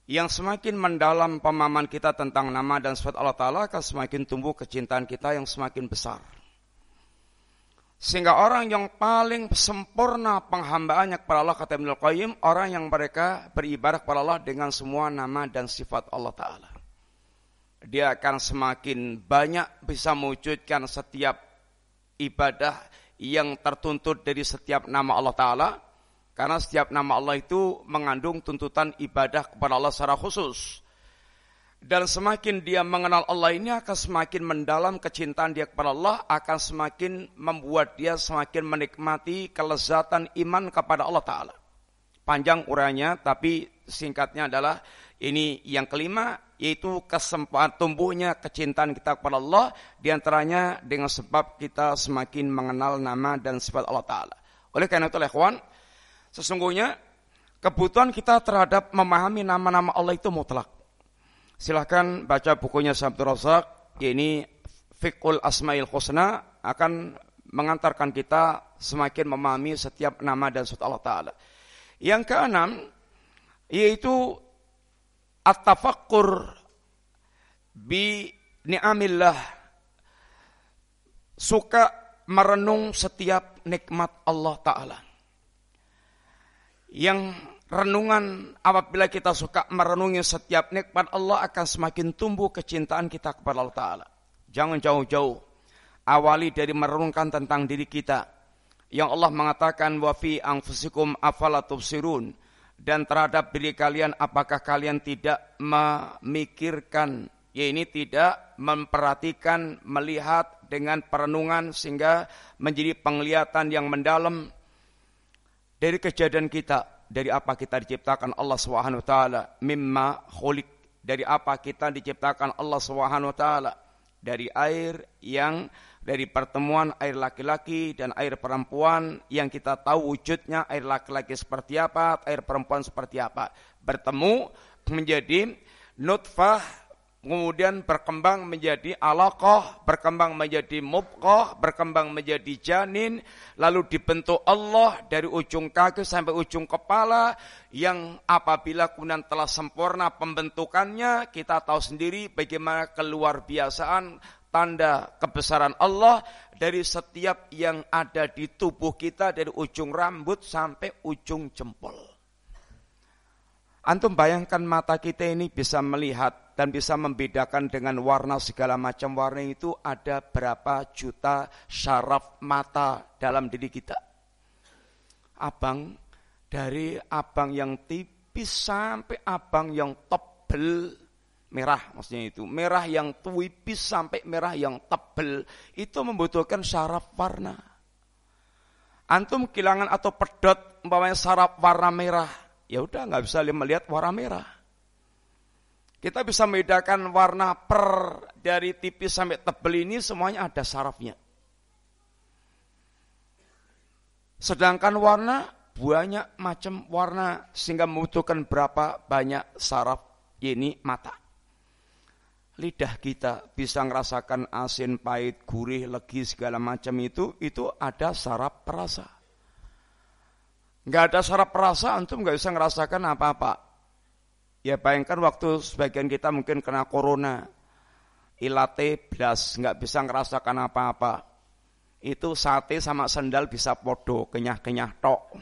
Yang semakin mendalam pemahaman kita tentang nama dan sifat Allah Ta'ala akan semakin tumbuh kecintaan kita yang semakin besar. Sehingga orang yang paling sempurna penghambaannya kepada Allah kata Ibnu Qayyim, orang yang mereka beribadah kepada Allah dengan semua nama dan sifat Allah Ta'ala. Dia akan semakin banyak bisa mewujudkan setiap ibadah yang tertuntut dari setiap nama Allah Ta'ala. Karena setiap nama Allah itu mengandung tuntutan ibadah kepada Allah secara khusus. Dan semakin dia mengenal Allah ini akan semakin mendalam kecintaan dia kepada Allah, akan semakin membuat dia semakin menikmati kelezatan iman kepada Allah Ta'ala. Panjang uranya, tapi singkatnya adalah ini yang kelima, yaitu kesempatan tumbuhnya kecintaan kita kepada Allah, di antaranya dengan sebab kita semakin mengenal nama dan sifat Allah Ta'ala. Oleh karena itu, lehwan, sesungguhnya kebutuhan kita terhadap memahami nama-nama Allah itu mutlak. Silahkan baca bukunya Sabtu Razak, ini Fikul Asmail Husna akan mengantarkan kita semakin memahami setiap nama dan sifat Allah Ta'ala. Yang keenam, yaitu at-tafakkur bi ni'amillah. Suka merenung setiap nikmat Allah Ta'ala. Yang renungan apabila kita suka merenungi setiap nikmat Allah akan semakin tumbuh kecintaan kita kepada Allah Ta'ala. Jangan jauh-jauh. Awali dari merenungkan tentang diri kita. Yang Allah mengatakan wa fi anfusikum afala tubsirun dan terhadap diri kalian apakah kalian tidak memikirkan ya ini tidak memperhatikan melihat dengan perenungan sehingga menjadi penglihatan yang mendalam dari kejadian kita dari apa kita diciptakan Allah Subhanahu wa taala mimma khuliq dari apa kita diciptakan Allah Subhanahu wa taala dari air yang dari pertemuan air laki-laki dan air perempuan yang kita tahu wujudnya air laki-laki seperti apa, air perempuan seperti apa. Bertemu menjadi nutfah kemudian berkembang menjadi alaqah, berkembang menjadi mubqah, berkembang menjadi janin, lalu dibentuk Allah dari ujung kaki sampai ujung kepala yang apabila kemudian telah sempurna pembentukannya, kita tahu sendiri bagaimana keluar biasaan tanda kebesaran Allah dari setiap yang ada di tubuh kita dari ujung rambut sampai ujung jempol. Antum bayangkan mata kita ini bisa melihat dan bisa membedakan dengan warna segala macam warna itu ada berapa juta syaraf mata dalam diri kita. Abang dari abang yang tipis sampai abang yang tebel merah maksudnya itu merah yang tipis sampai merah yang tebel itu membutuhkan syaraf warna. Antum kehilangan atau pedot umpamanya syaraf warna merah, ya udah nggak bisa melihat warna merah. Kita bisa membedakan warna per dari tipis sampai tebel ini semuanya ada sarafnya. Sedangkan warna banyak macam warna sehingga membutuhkan berapa banyak saraf ini mata. Lidah kita bisa merasakan asin, pahit, gurih, legi segala macam itu itu ada saraf perasa. Enggak ada saraf perasa antum nggak bisa merasakan apa-apa. Ya bayangkan waktu sebagian kita mungkin kena corona, ilate blas, nggak bisa ngerasakan apa-apa. Itu sate sama sendal bisa podo, kenyah-kenyah tok.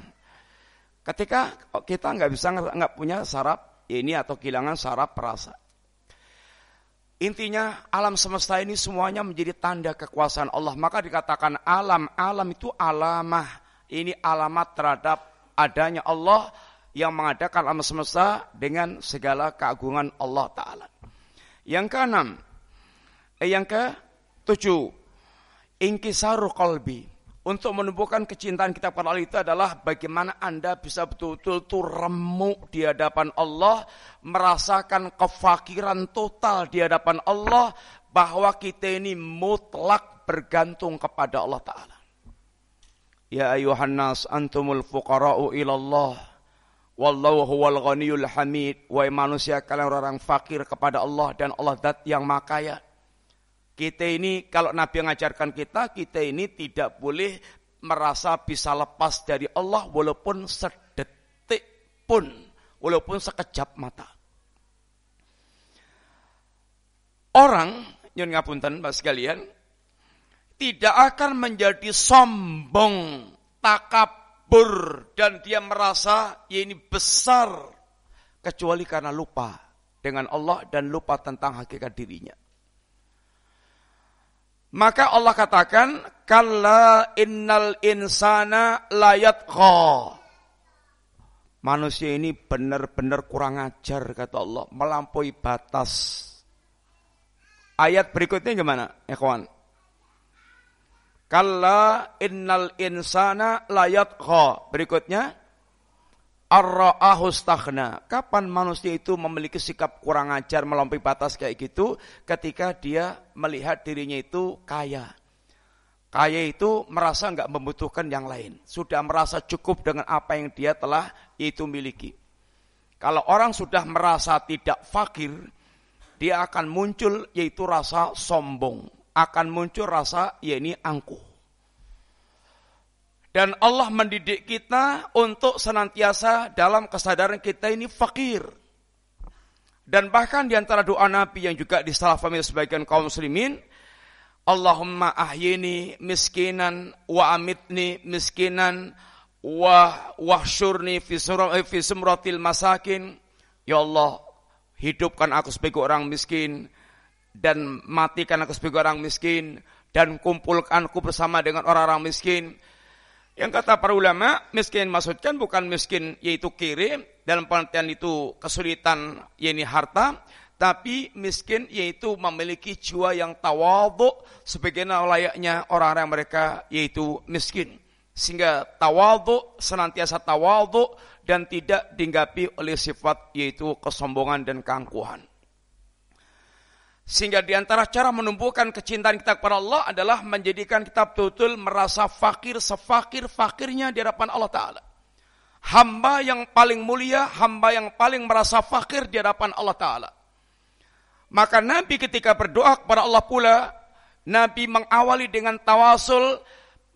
Ketika kita nggak bisa nggak punya saraf ini atau kehilangan saraf perasa. Intinya alam semesta ini semuanya menjadi tanda kekuasaan Allah. Maka dikatakan alam, alam itu alamah. Ini alamat terhadap adanya Allah yang mengadakan alam semesta dengan segala keagungan Allah Ta'ala. Yang keenam, eh, yang ke tujuh, ingkisaru qalbi. Untuk menumbuhkan kecintaan kita pada Allah itu adalah bagaimana Anda bisa betul-betul tuh remuk di hadapan Allah, merasakan kefakiran total di hadapan Allah, bahwa kita ini mutlak bergantung kepada Allah Ta'ala. Ya ayuhan nas antumul fuqara'u ilallah Wallahu huwal ghaniyul hamid. Wahai manusia kalian orang fakir kepada Allah dan Allah dat yang makaya. Kita ini kalau Nabi mengajarkan kita, kita ini tidak boleh merasa bisa lepas dari Allah walaupun sedetik pun, walaupun sekejap mata. Orang, nyun ngapunten Pak sekalian, tidak akan menjadi sombong, takabur, dan dia merasa ya ini besar, kecuali karena lupa dengan Allah dan lupa tentang hakikat dirinya. Maka Allah katakan, Kalla innal insana layat Manusia ini benar-benar kurang ajar, kata Allah. Melampaui batas. Ayat berikutnya gimana, ya kawan? Kalla innal insana layat Berikutnya, Ar-ra'ahu Kapan manusia itu memiliki sikap kurang ajar melampaui batas kayak gitu? Ketika dia melihat dirinya itu kaya. Kaya itu merasa nggak membutuhkan yang lain. Sudah merasa cukup dengan apa yang dia telah itu miliki. Kalau orang sudah merasa tidak fakir, dia akan muncul yaitu rasa sombong. Akan muncul rasa ya ini angkuh. Dan Allah mendidik kita untuk senantiasa dalam kesadaran kita ini fakir. Dan bahkan di antara doa Nabi yang juga disalahfahami sebagian kaum muslimin, Allahumma ahyini miskinan wa amitni miskinan wa wahsyurni fi, fi sumratil masakin. Ya Allah, hidupkan aku sebagai orang miskin dan matikan aku sebagai orang miskin dan kumpulkan aku bersama dengan orang-orang miskin yang kata para ulama, miskin maksudkan bukan miskin yaitu kiri, dalam pengertian itu kesulitan yaitu harta, tapi miskin yaitu memiliki jiwa yang tawadhu sebagaimana layaknya orang-orang mereka yaitu miskin. Sehingga tawadhu senantiasa tawadhu dan tidak dinggapi oleh sifat yaitu kesombongan dan keangkuhan. Sehingga di antara cara menumbuhkan kecintaan kita kepada Allah adalah menjadikan kita betul-betul merasa fakir sefakir-fakirnya di hadapan Allah Ta'ala. Hamba yang paling mulia, hamba yang paling merasa fakir di hadapan Allah Ta'ala. Maka Nabi ketika berdoa kepada Allah pula, Nabi mengawali dengan tawasul,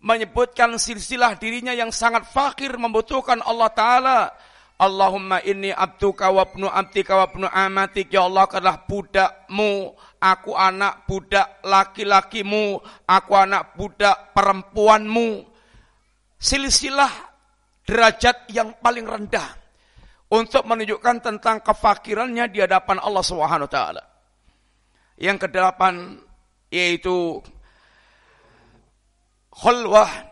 menyebutkan silsilah dirinya yang sangat fakir membutuhkan Allah Ta'ala Allahumma inni abduka wa ibnu abdika wa ibnu amatik. Ya Allah adalah budakmu. Aku anak budak laki-lakimu. Aku anak budak perempuanmu. Silsilah derajat yang paling rendah. Untuk menunjukkan tentang kefakirannya di hadapan Allah Subhanahu wa taala. Yang kedelapan yaitu khulwah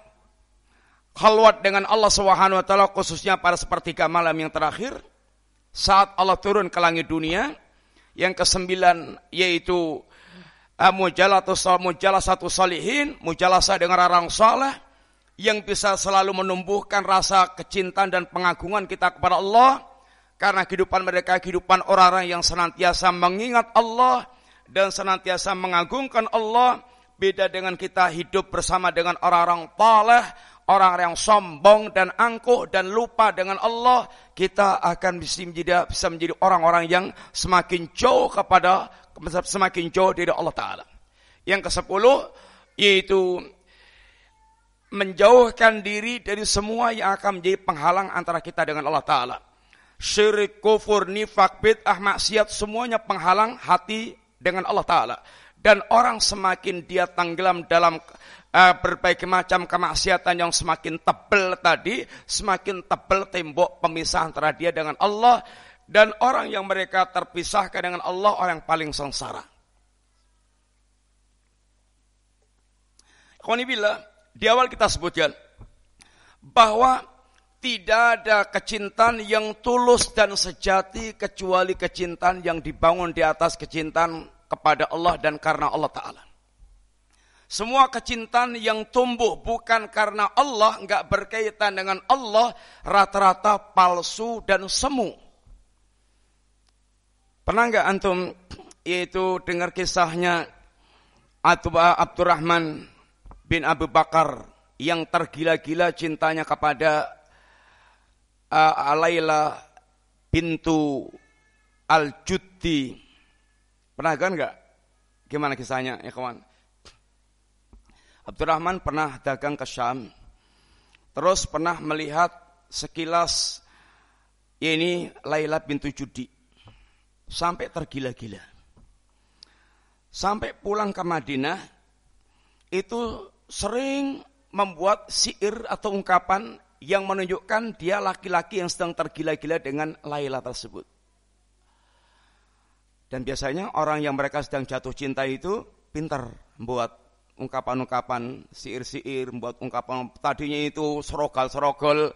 khalwat dengan Allah Subhanahu wa taala khususnya pada sepertiga malam yang terakhir saat Allah turun ke langit dunia yang kesembilan yaitu uh, mujalah satu salihin mujalasah dengan orang saleh yang bisa selalu menumbuhkan rasa kecintaan dan pengagungan kita kepada Allah karena kehidupan mereka kehidupan orang-orang yang senantiasa mengingat Allah dan senantiasa mengagungkan Allah beda dengan kita hidup bersama dengan orang-orang taleh orang yang sombong dan angkuh dan lupa dengan Allah, kita akan bisa menjadi, bisa menjadi orang-orang yang semakin jauh kepada semakin jauh dari Allah Taala. Yang ke sepuluh yaitu menjauhkan diri dari semua yang akan menjadi penghalang antara kita dengan Allah Taala. Syirik, kufur, nifak, bid'ah, maksiat semuanya penghalang hati dengan Allah Taala. Dan orang semakin dia tenggelam dalam uh, berbagai macam kemaksiatan yang semakin tebal tadi, semakin tebal tembok pemisah antara dia dengan Allah dan orang yang mereka terpisahkan dengan Allah orang yang paling sengsara. bila di awal kita sebutkan bahwa tidak ada kecintaan yang tulus dan sejati kecuali kecintaan yang dibangun di atas kecintaan kepada Allah dan karena Allah Ta'ala. Semua kecintaan yang tumbuh bukan karena Allah, nggak berkaitan dengan Allah, rata-rata palsu dan semu. Pernah nggak antum yaitu dengar kisahnya Abdurrahman bin Abu Bakar yang tergila-gila cintanya kepada uh, Alayla bintu Al-Juddi. Pernah kan enggak? Gimana kisahnya, ya kawan? Abdurrahman pernah dagang ke Syam. Terus pernah melihat sekilas ini Laila bintu Judi. Sampai tergila-gila. Sampai pulang ke Madinah, itu sering membuat siir atau ungkapan yang menunjukkan dia laki-laki yang sedang tergila-gila dengan Laila tersebut. Dan biasanya orang yang mereka sedang jatuh cinta itu pintar membuat ungkapan-ungkapan siir-siir, membuat ungkapan tadinya itu serogal-serogol,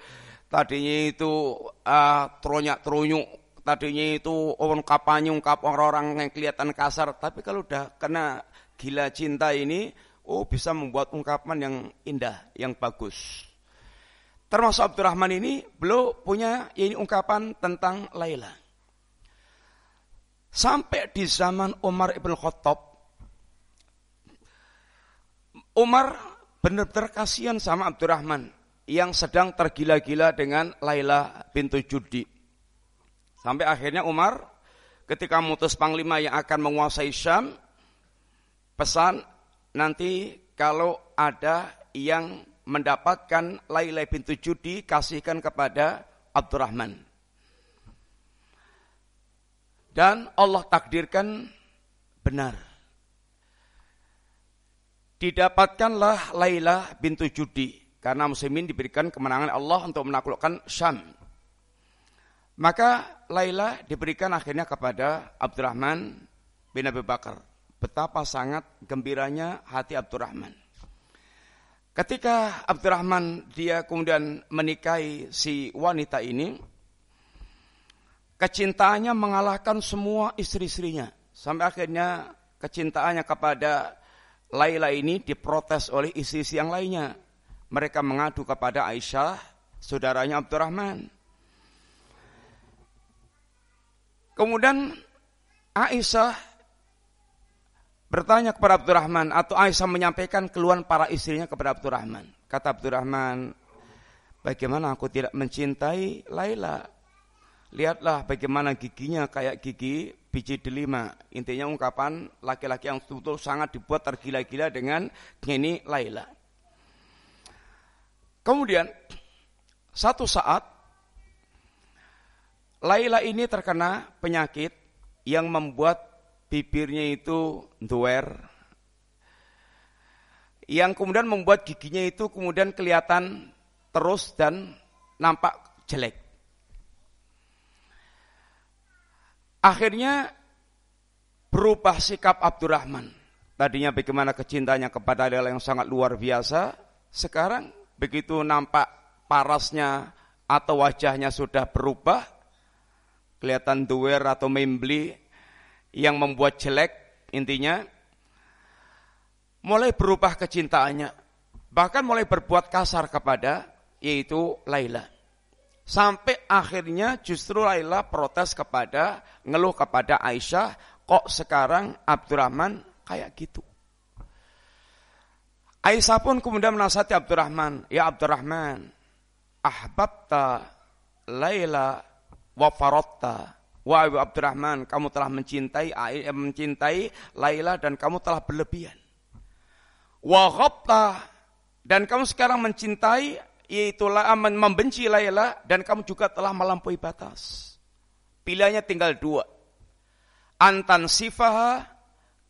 tadinya itu uh, teronyak-terunyuk, tadinya itu ungkapannya ungkapan orang-orang yang kelihatan kasar, tapi kalau udah kena gila cinta ini, oh bisa membuat ungkapan yang indah, yang bagus. Termasuk Abdurrahman ini belum punya ini ungkapan tentang Laila. Sampai di zaman Umar ibn Khattab, Umar benar-benar kasihan sama Abdurrahman yang sedang tergila-gila dengan Laila bintu Judi. Sampai akhirnya Umar ketika mutus panglima yang akan menguasai Syam, pesan nanti kalau ada yang mendapatkan Laila bintu Judi kasihkan kepada Abdurrahman. Dan Allah takdirkan benar. Didapatkanlah Laila bintu Judi karena muslimin diberikan kemenangan Allah untuk menaklukkan Syam. Maka Laila diberikan akhirnya kepada Abdurrahman bin Abi Bakar. Betapa sangat gembiranya hati Abdurrahman. Ketika Abdurrahman dia kemudian menikahi si wanita ini, kecintaannya mengalahkan semua istri-istrinya. Sampai akhirnya kecintaannya kepada Laila ini diprotes oleh istri-istri yang lainnya. Mereka mengadu kepada Aisyah, saudaranya Abdurrahman. Kemudian Aisyah bertanya kepada Abdurrahman atau Aisyah menyampaikan keluhan para istrinya kepada Abdurrahman. Kata Abdurrahman, bagaimana aku tidak mencintai Laila? Lihatlah bagaimana giginya kayak gigi biji delima. Intinya ungkapan laki-laki yang betul sangat dibuat tergila-gila dengan ini Laila. Kemudian satu saat Laila ini terkena penyakit yang membuat bibirnya itu duer. Yang kemudian membuat giginya itu kemudian kelihatan terus dan nampak jelek. Akhirnya berubah sikap Abdurrahman. Tadinya bagaimana kecintanya kepada Laila yang sangat luar biasa, sekarang begitu nampak parasnya atau wajahnya sudah berubah, kelihatan duer atau membeli yang membuat jelek, intinya mulai berubah kecintaannya, bahkan mulai berbuat kasar kepada yaitu Laila. Sampai akhirnya justru Laila protes kepada, ngeluh kepada Aisyah, kok sekarang Abdurrahman kayak gitu. Aisyah pun kemudian menasihati Abdurrahman, ya Abdurrahman, ahbabta Laila wa farotta. Wahai Abdurrahman, kamu telah mencintai eh, mencintai Laila dan kamu telah berlebihan. Wa dan kamu sekarang mencintai yaitu membenci Laila dan kamu juga telah melampaui batas. Pilihannya tinggal dua. Antan sifaha,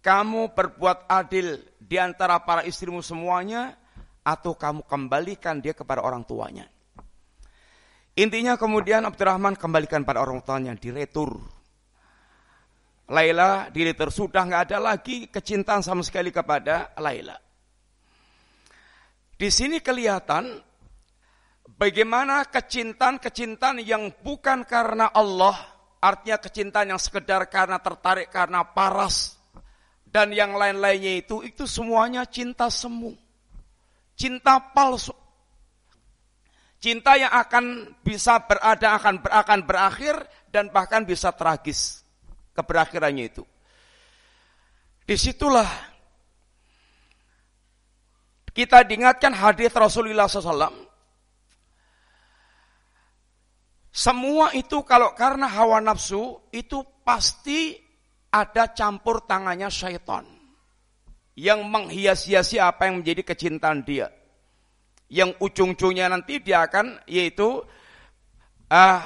kamu berbuat adil di antara para istrimu semuanya, atau kamu kembalikan dia kepada orang tuanya. Intinya kemudian Abdurrahman kembalikan pada orang tuanya, diretur. Laila diretur, sudah nggak ada lagi kecintaan sama sekali kepada Laila. Di sini kelihatan Bagaimana kecintaan-kecintaan yang bukan karena Allah, artinya kecintaan yang sekedar karena tertarik karena paras dan yang lain-lainnya itu itu semuanya cinta semu. Cinta palsu. Cinta yang akan bisa berada akan akan berakhir dan bahkan bisa tragis keberakhirannya itu. Di situlah kita diingatkan hadis Rasulullah SAW semua itu kalau karena hawa nafsu itu pasti ada campur tangannya syaitan. yang menghias-hiasi apa yang menjadi kecintaan dia. Yang ujung-ujungnya nanti dia akan yaitu uh,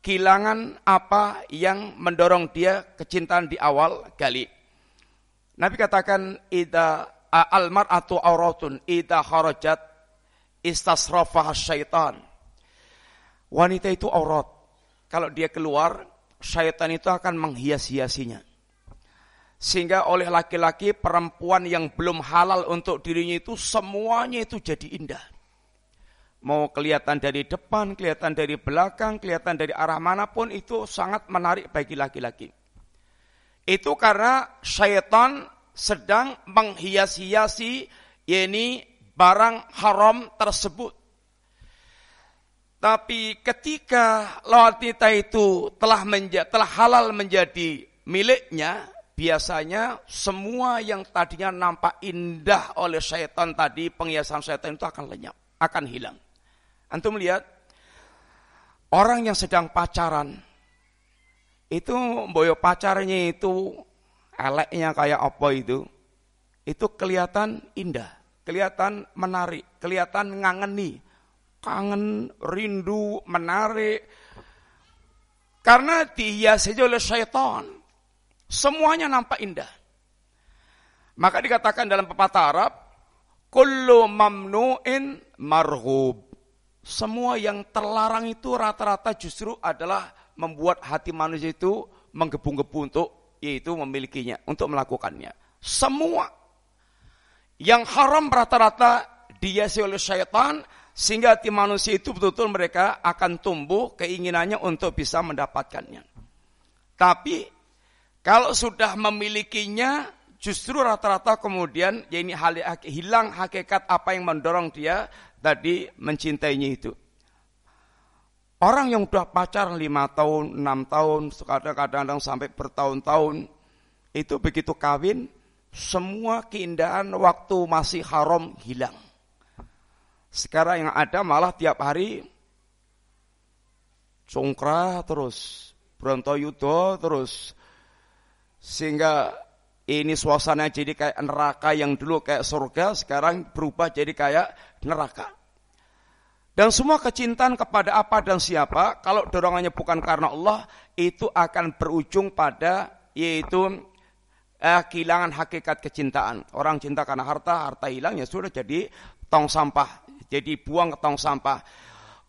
kehilangan apa yang mendorong dia kecintaan di awal kali. Nabi katakan ida almar atau auratun ida kharajat istasrafah syaitan. Wanita itu aurat. Kalau dia keluar, syaitan itu akan menghias-hiasinya. Sehingga oleh laki-laki perempuan yang belum halal untuk dirinya itu semuanya itu jadi indah. Mau kelihatan dari depan, kelihatan dari belakang, kelihatan dari arah mana pun itu sangat menarik bagi laki-laki. Itu karena syaitan sedang menghias-hiasi yakni barang haram tersebut. Tapi ketika wanita itu telah menja telah halal menjadi miliknya, biasanya semua yang tadinya nampak indah oleh syaitan tadi, penghiasan syaitan itu akan lenyap, akan hilang. Antum melihat orang yang sedang pacaran itu boyo pacarnya itu eleknya kayak apa itu? Itu kelihatan indah, kelihatan menarik, kelihatan ngangeni, kangen, rindu, menarik. Karena dihiasi oleh syaitan. Semuanya nampak indah. Maka dikatakan dalam pepatah Arab, kullu mamnu'in marhub. Semua yang terlarang itu rata-rata justru adalah membuat hati manusia itu menggebu-gebu untuk yaitu memilikinya, untuk melakukannya. Semua yang haram rata-rata dihiasi oleh syaitan sehingga hati manusia itu betul-betul mereka akan tumbuh keinginannya untuk bisa mendapatkannya. Tapi kalau sudah memilikinya, justru rata-rata kemudian ya ini hal hilang hakikat apa yang mendorong dia tadi mencintainya itu. Orang yang sudah pacaran lima tahun, enam tahun, kadang-kadang sampai bertahun-tahun, itu begitu kawin, semua keindahan waktu masih haram hilang. Sekarang yang ada malah tiap hari congkra terus, Brontoyudo terus, sehingga ini suasana jadi kayak neraka yang dulu kayak surga, sekarang berubah jadi kayak neraka. Dan semua kecintaan kepada apa dan siapa, kalau dorongannya bukan karena Allah, itu akan berujung pada yaitu eh, kehilangan hakikat kecintaan. Orang cinta karena harta, harta hilang ya sudah jadi tong sampah, jadi buang ke tong sampah.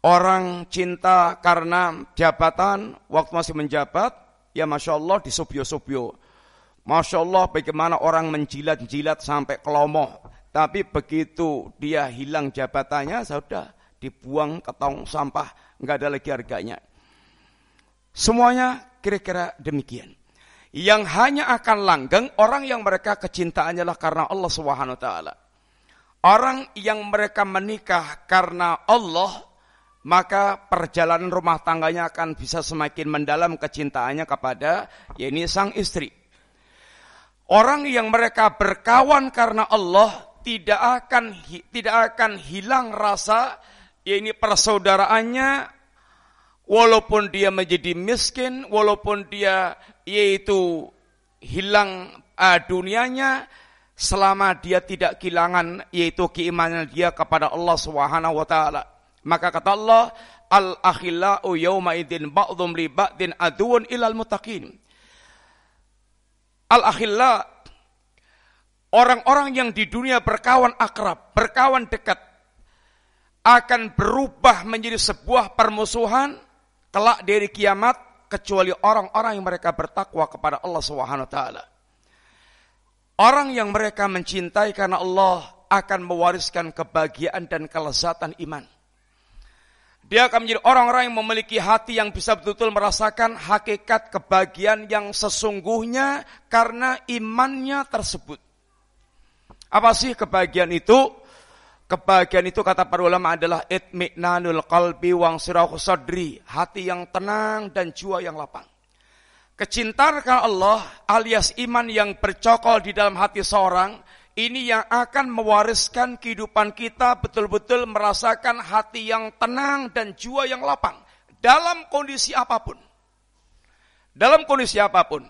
Orang cinta karena jabatan, waktu masih menjabat, ya masya Allah disubyo-subyo. Masya Allah bagaimana orang menjilat-jilat sampai kelomoh. Tapi begitu dia hilang jabatannya, sudah dibuang ke tong sampah. nggak ada lagi harganya. Semuanya kira-kira demikian. Yang hanya akan langgeng orang yang mereka kecintaannya lah karena Allah Subhanahu taala. Orang yang mereka menikah karena Allah, maka perjalanan rumah tangganya akan bisa semakin mendalam kecintaannya kepada yakni sang istri. Orang yang mereka berkawan karena Allah tidak akan tidak akan hilang rasa ini persaudaraannya walaupun dia menjadi miskin, walaupun dia yaitu hilang uh, dunianya selama dia tidak kehilangan yaitu keimanan dia kepada Allah Subhanahu wa taala. Maka kata Allah, al akhillau yauma idzin ba'dhum li ba'din aduun ilal muttaqin. Al-akhilla, orang-orang yang di dunia berkawan akrab, berkawan dekat, akan berubah menjadi sebuah permusuhan kelak dari kiamat kecuali orang-orang yang mereka bertakwa kepada Allah Subhanahu taala. Orang yang mereka mencintai karena Allah akan mewariskan kebahagiaan dan kelezatan iman. Dia akan menjadi orang-orang yang memiliki hati yang bisa betul-betul merasakan hakikat kebahagiaan yang sesungguhnya karena imannya tersebut. Apa sih kebahagiaan itu? Kebahagiaan itu kata para ulama adalah itmi'nanul qalbi wang sirahu sadri. Hati yang tenang dan jiwa yang lapang. Kecintaan Allah alias iman yang bercokol di dalam hati seorang ini yang akan mewariskan kehidupan kita betul-betul merasakan hati yang tenang dan jiwa yang lapang dalam kondisi apa pun. Dalam kondisi apa pun.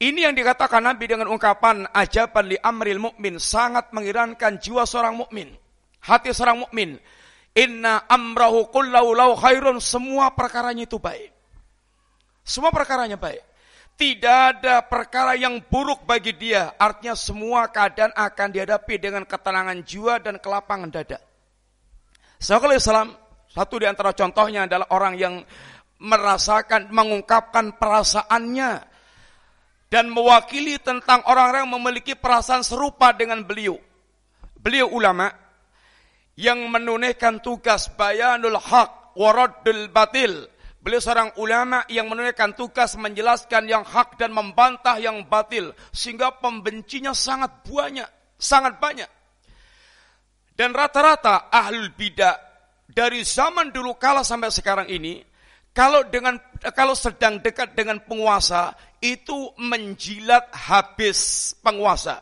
Ini yang dikatakan Nabi dengan ungkapan ajaban li amril mukmin sangat mengirankan jiwa seorang mukmin, hati seorang mukmin. Inna amrahu kullahu lau khairun semua perkaranya itu baik. Semua perkaranya baik. Tidak ada perkara yang buruk bagi dia. Artinya semua keadaan akan dihadapi dengan ketenangan jiwa dan kelapangan dada. Sekali Islam, satu di antara contohnya adalah orang yang merasakan, mengungkapkan perasaannya dan mewakili tentang orang-orang yang memiliki perasaan serupa dengan beliau. Beliau ulama yang menunaikan tugas bayanul haq waradul batil. Beliau seorang ulama yang menunaikan tugas menjelaskan yang hak dan membantah yang batil. Sehingga pembencinya sangat banyak. Sangat banyak. Dan rata-rata ahlul bidah dari zaman dulu kala sampai sekarang ini kalau dengan kalau sedang dekat dengan penguasa itu menjilat habis penguasa.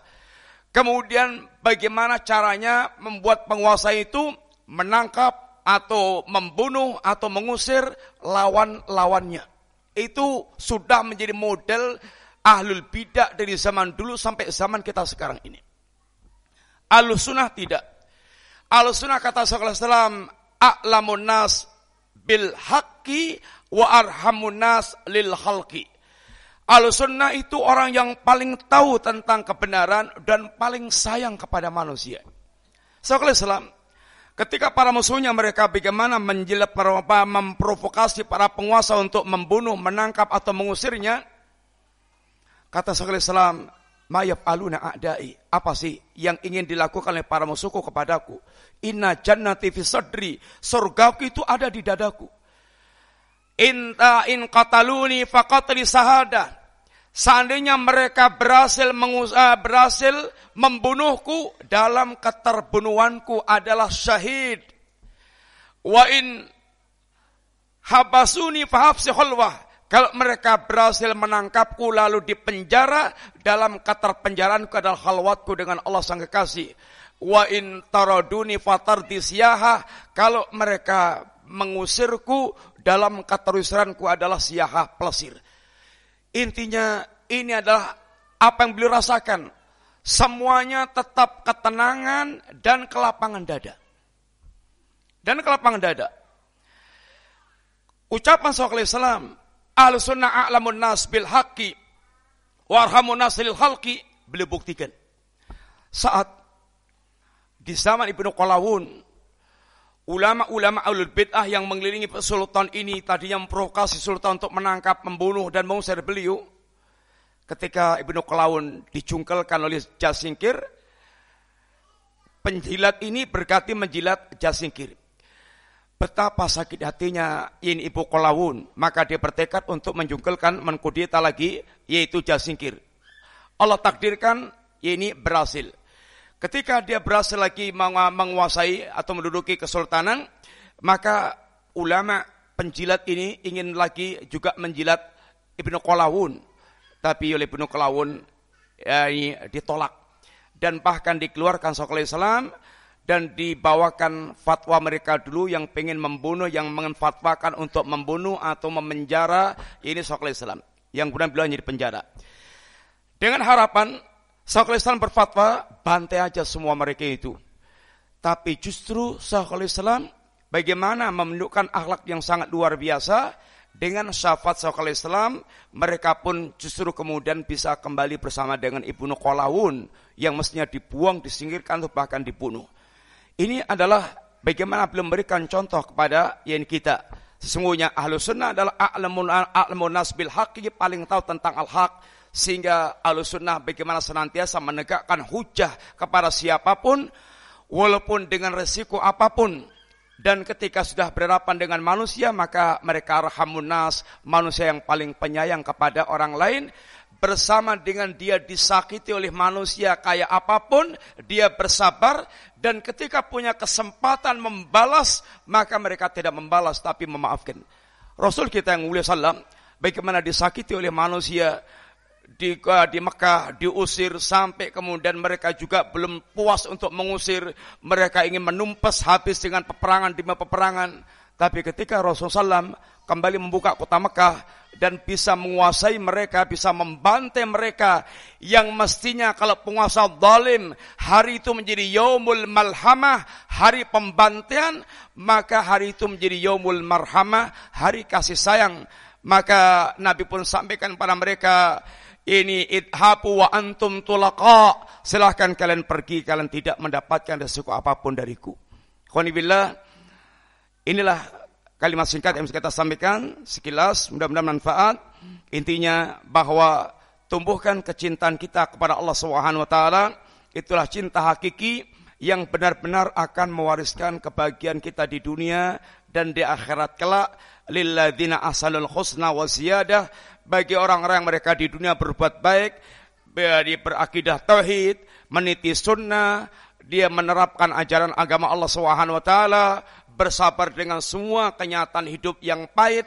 Kemudian bagaimana caranya membuat penguasa itu menangkap atau membunuh atau mengusir lawan-lawannya. Itu sudah menjadi model ahlul bidah dari zaman dulu sampai zaman kita sekarang ini. Ahlus sunnah tidak. Ahlus sunnah kata Sallallahu A'lamun nas bil haqqi wa arhamun nas lil khalqi. Al-sunnah itu orang yang paling tahu tentang kebenaran dan paling sayang kepada manusia. Islam, ketika para musuhnya mereka bagaimana menjilat, memprovokasi para penguasa untuk membunuh, menangkap atau mengusirnya, kata sekali Islam, mayab aluna a'dai. Apa sih yang ingin dilakukan oleh para musuhku kepadaku? Inna jannati fi sadri. Surgaku itu ada di dadaku. Inta in qataluni faqatli sahada. Seandainya mereka berhasil mengusaha, berhasil membunuhku dalam keterbunuhanku adalah syahid. Wa in habasuni fahabsi khulwah. Kalau mereka berhasil menangkapku lalu dipenjara dalam keterpenjaraanku adalah khalwatku dengan Allah Sang Kekasih. Wa in taraduni fatardi siyaha. Kalau mereka mengusirku dalam keterusanku adalah siyaha pelesir. Intinya ini adalah apa yang beliau rasakan. Semuanya tetap ketenangan dan kelapangan dada. Dan kelapangan dada. Ucapan Sallallahu Islam, Ahlu sunnah a'lamun nas bil haqqi warhamun nas lil khalqi beliau buktikan. Saat di zaman Ibnu Qalawun, ulama-ulama alul bid'ah yang mengelilingi sultan ini tadinya memprovokasi sultan untuk menangkap, membunuh dan mengusir beliau. Ketika Ibnu Qalawun dicungkelkan oleh Jasingkir, penjilat ini berganti menjilat Jasingkir. Betapa sakit hatinya ini Ibu Qalawun, maka dia bertekad untuk menjungkelkan mengkudeta lagi, yaitu Jasingkir. Allah takdirkan ini berhasil. Ketika dia berhasil lagi menguasai atau menduduki kesultanan, maka ulama penjilat ini ingin lagi juga menjilat Ibnu Qalawun. Tapi oleh Ibnu Qalawun ya, ditolak. Dan bahkan dikeluarkan Sokol Islam dan dibawakan fatwa mereka dulu yang pengen membunuh, yang menfatwakan untuk membunuh atau memenjara ini Sokol Islam. Yang kemudian beliau jadi penjara. Dengan harapan Syekhul Islam berfatwa, bantai aja semua mereka itu. Tapi justru Syekhul Islam bagaimana menunjukkan akhlak yang sangat luar biasa dengan syafaat Syekhul Islam, mereka pun justru kemudian bisa kembali bersama dengan Ibnu Qolawun yang mestinya dibuang, disingkirkan atau bahkan dibunuh. Ini adalah bagaimana belum memberikan contoh kepada yang kita. Sesungguhnya ahlu sunnah adalah a'lamun, a'lamun nas paling tahu tentang al-haq sehingga sunnah bagaimana senantiasa menegakkan hujah kepada siapa pun, walaupun dengan resiko apa pun. Dan ketika sudah berhadapan dengan manusia, maka mereka rahamunas, manusia yang paling penyayang kepada orang lain. Bersama dengan dia disakiti oleh manusia kayak apa pun, dia bersabar. Dan ketika punya kesempatan membalas, maka mereka tidak membalas tapi memaafkan. Rasul kita yang mulia salam, bagaimana disakiti oleh manusia, di, di Mekah diusir sampai kemudian mereka juga belum puas untuk mengusir. Mereka ingin menumpas habis dengan peperangan di peperangan. Tapi ketika Rasulullah SAW kembali membuka kota Mekah, dan bisa menguasai mereka, bisa membantai mereka yang mestinya kalau penguasa zalim hari itu menjadi yaumul malhamah, hari pembantaian, maka hari itu menjadi yaumul marhamah, hari kasih sayang. Maka Nabi pun sampaikan pada mereka, ini idhapu wa antum tulaqa. Silahkan kalian pergi, kalian tidak mendapatkan resiko apa pun dariku. Khonibillah, inilah kalimat singkat yang kita sampaikan sekilas mudah-mudahan manfaat intinya bahwa tumbuhkan kecintaan kita kepada Allah Subhanahu wa taala itulah cinta hakiki yang benar-benar akan mewariskan kebahagiaan kita di dunia dan di akhirat kelak lilladzina asalul husna wa bagi orang-orang mereka di dunia berbuat baik dia berakidah tauhid meniti sunnah dia menerapkan ajaran agama Allah Subhanahu wa taala bersabar dengan semua kenyataan hidup yang pahit.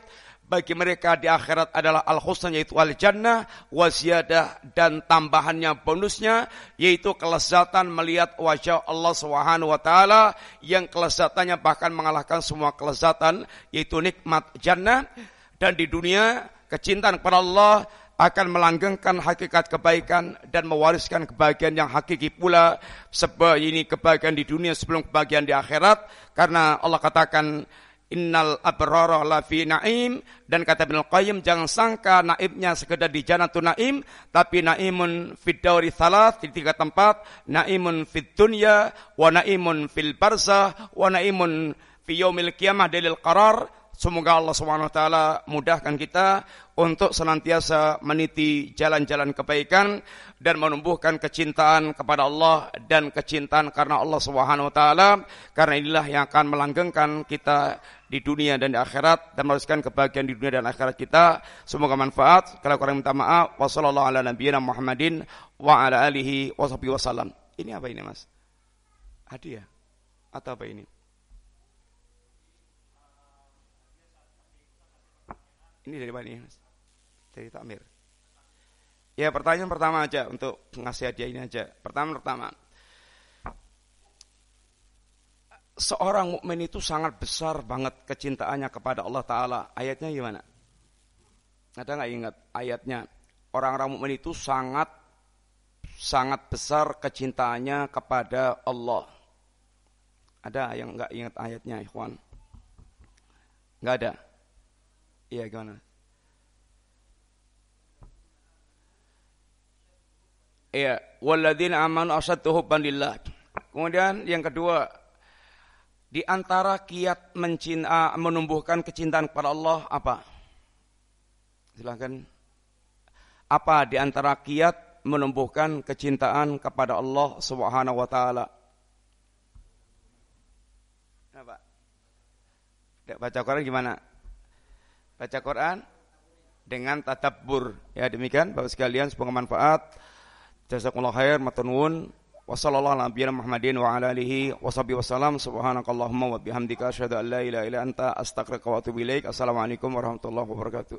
Bagi mereka di akhirat adalah al-husna yaitu al-jannah waziyadah dan tambahannya bonusnya yaitu kelezatan melihat wajah Allah Subhanahu wa taala yang kelezatannya bahkan mengalahkan semua kelezatan yaitu nikmat jannah. Dan di dunia kecintaan kepada Allah akan melanggengkan hakikat kebaikan dan mewariskan kebahagiaan yang hakiki pula. Sebab ini kebahagiaan di dunia sebelum kebahagiaan di akhirat. Karena Allah katakan innal abrara lafi naim. Dan kata Ibnu Qayyim jangan sangka naibnya sekedar di janatun naim tapi naimun fid dauri thalath di tiga tempat naimun fid dunya wa naimun fil barzah wa naimun fi yaumil qiyamah dalil qarar Semoga Allah taala mudahkan kita untuk senantiasa meniti jalan-jalan kebaikan dan menumbuhkan kecintaan kepada Allah dan kecintaan karena Allah taala karena inilah yang akan melanggengkan kita di dunia dan di akhirat dan meneruskan kebahagiaan di dunia dan akhirat kita. Semoga manfaat. Kalau kurang minta maaf. Wassalamualaikum Muhammadin wa ala alihi wasallam. Ini apa ini, Mas? Hadiah atau apa ini? Ini dari mana ini? Dari takmir. Ya pertanyaan pertama aja untuk ngasih hadiah ini aja. Pertama pertama. Seorang mukmin itu sangat besar banget kecintaannya kepada Allah Taala. Ayatnya gimana? Ada nggak ingat ayatnya? Orang-orang mukmin itu sangat sangat besar kecintaannya kepada Allah. Ada yang nggak ingat ayatnya, Ikhwan? Nggak ada. Gimana? Iya, walladzina amanu asaddu hubban. Kemudian yang kedua, di antara kiat mencinta, menumbuhkan kecintaan kepada Allah apa? Silakan. Apa di antara kiat menumbuhkan kecintaan kepada Allah Subhanahu wa taala? Apa? Baca Quran gimana? Baca Quran dengan tadabbur. Ya demikian Bapak sekalian semoga manfaat. Jazakumullah khair matunun. Wassallallahu ala Muhammadin wa ala alihi washabihi wasallam. Subhanakallahumma wa bihamdika asyhadu an la ilaha illa anta astaghfiruka wa atubu ilaik. Assalamualaikum warahmatullahi wabarakatuh.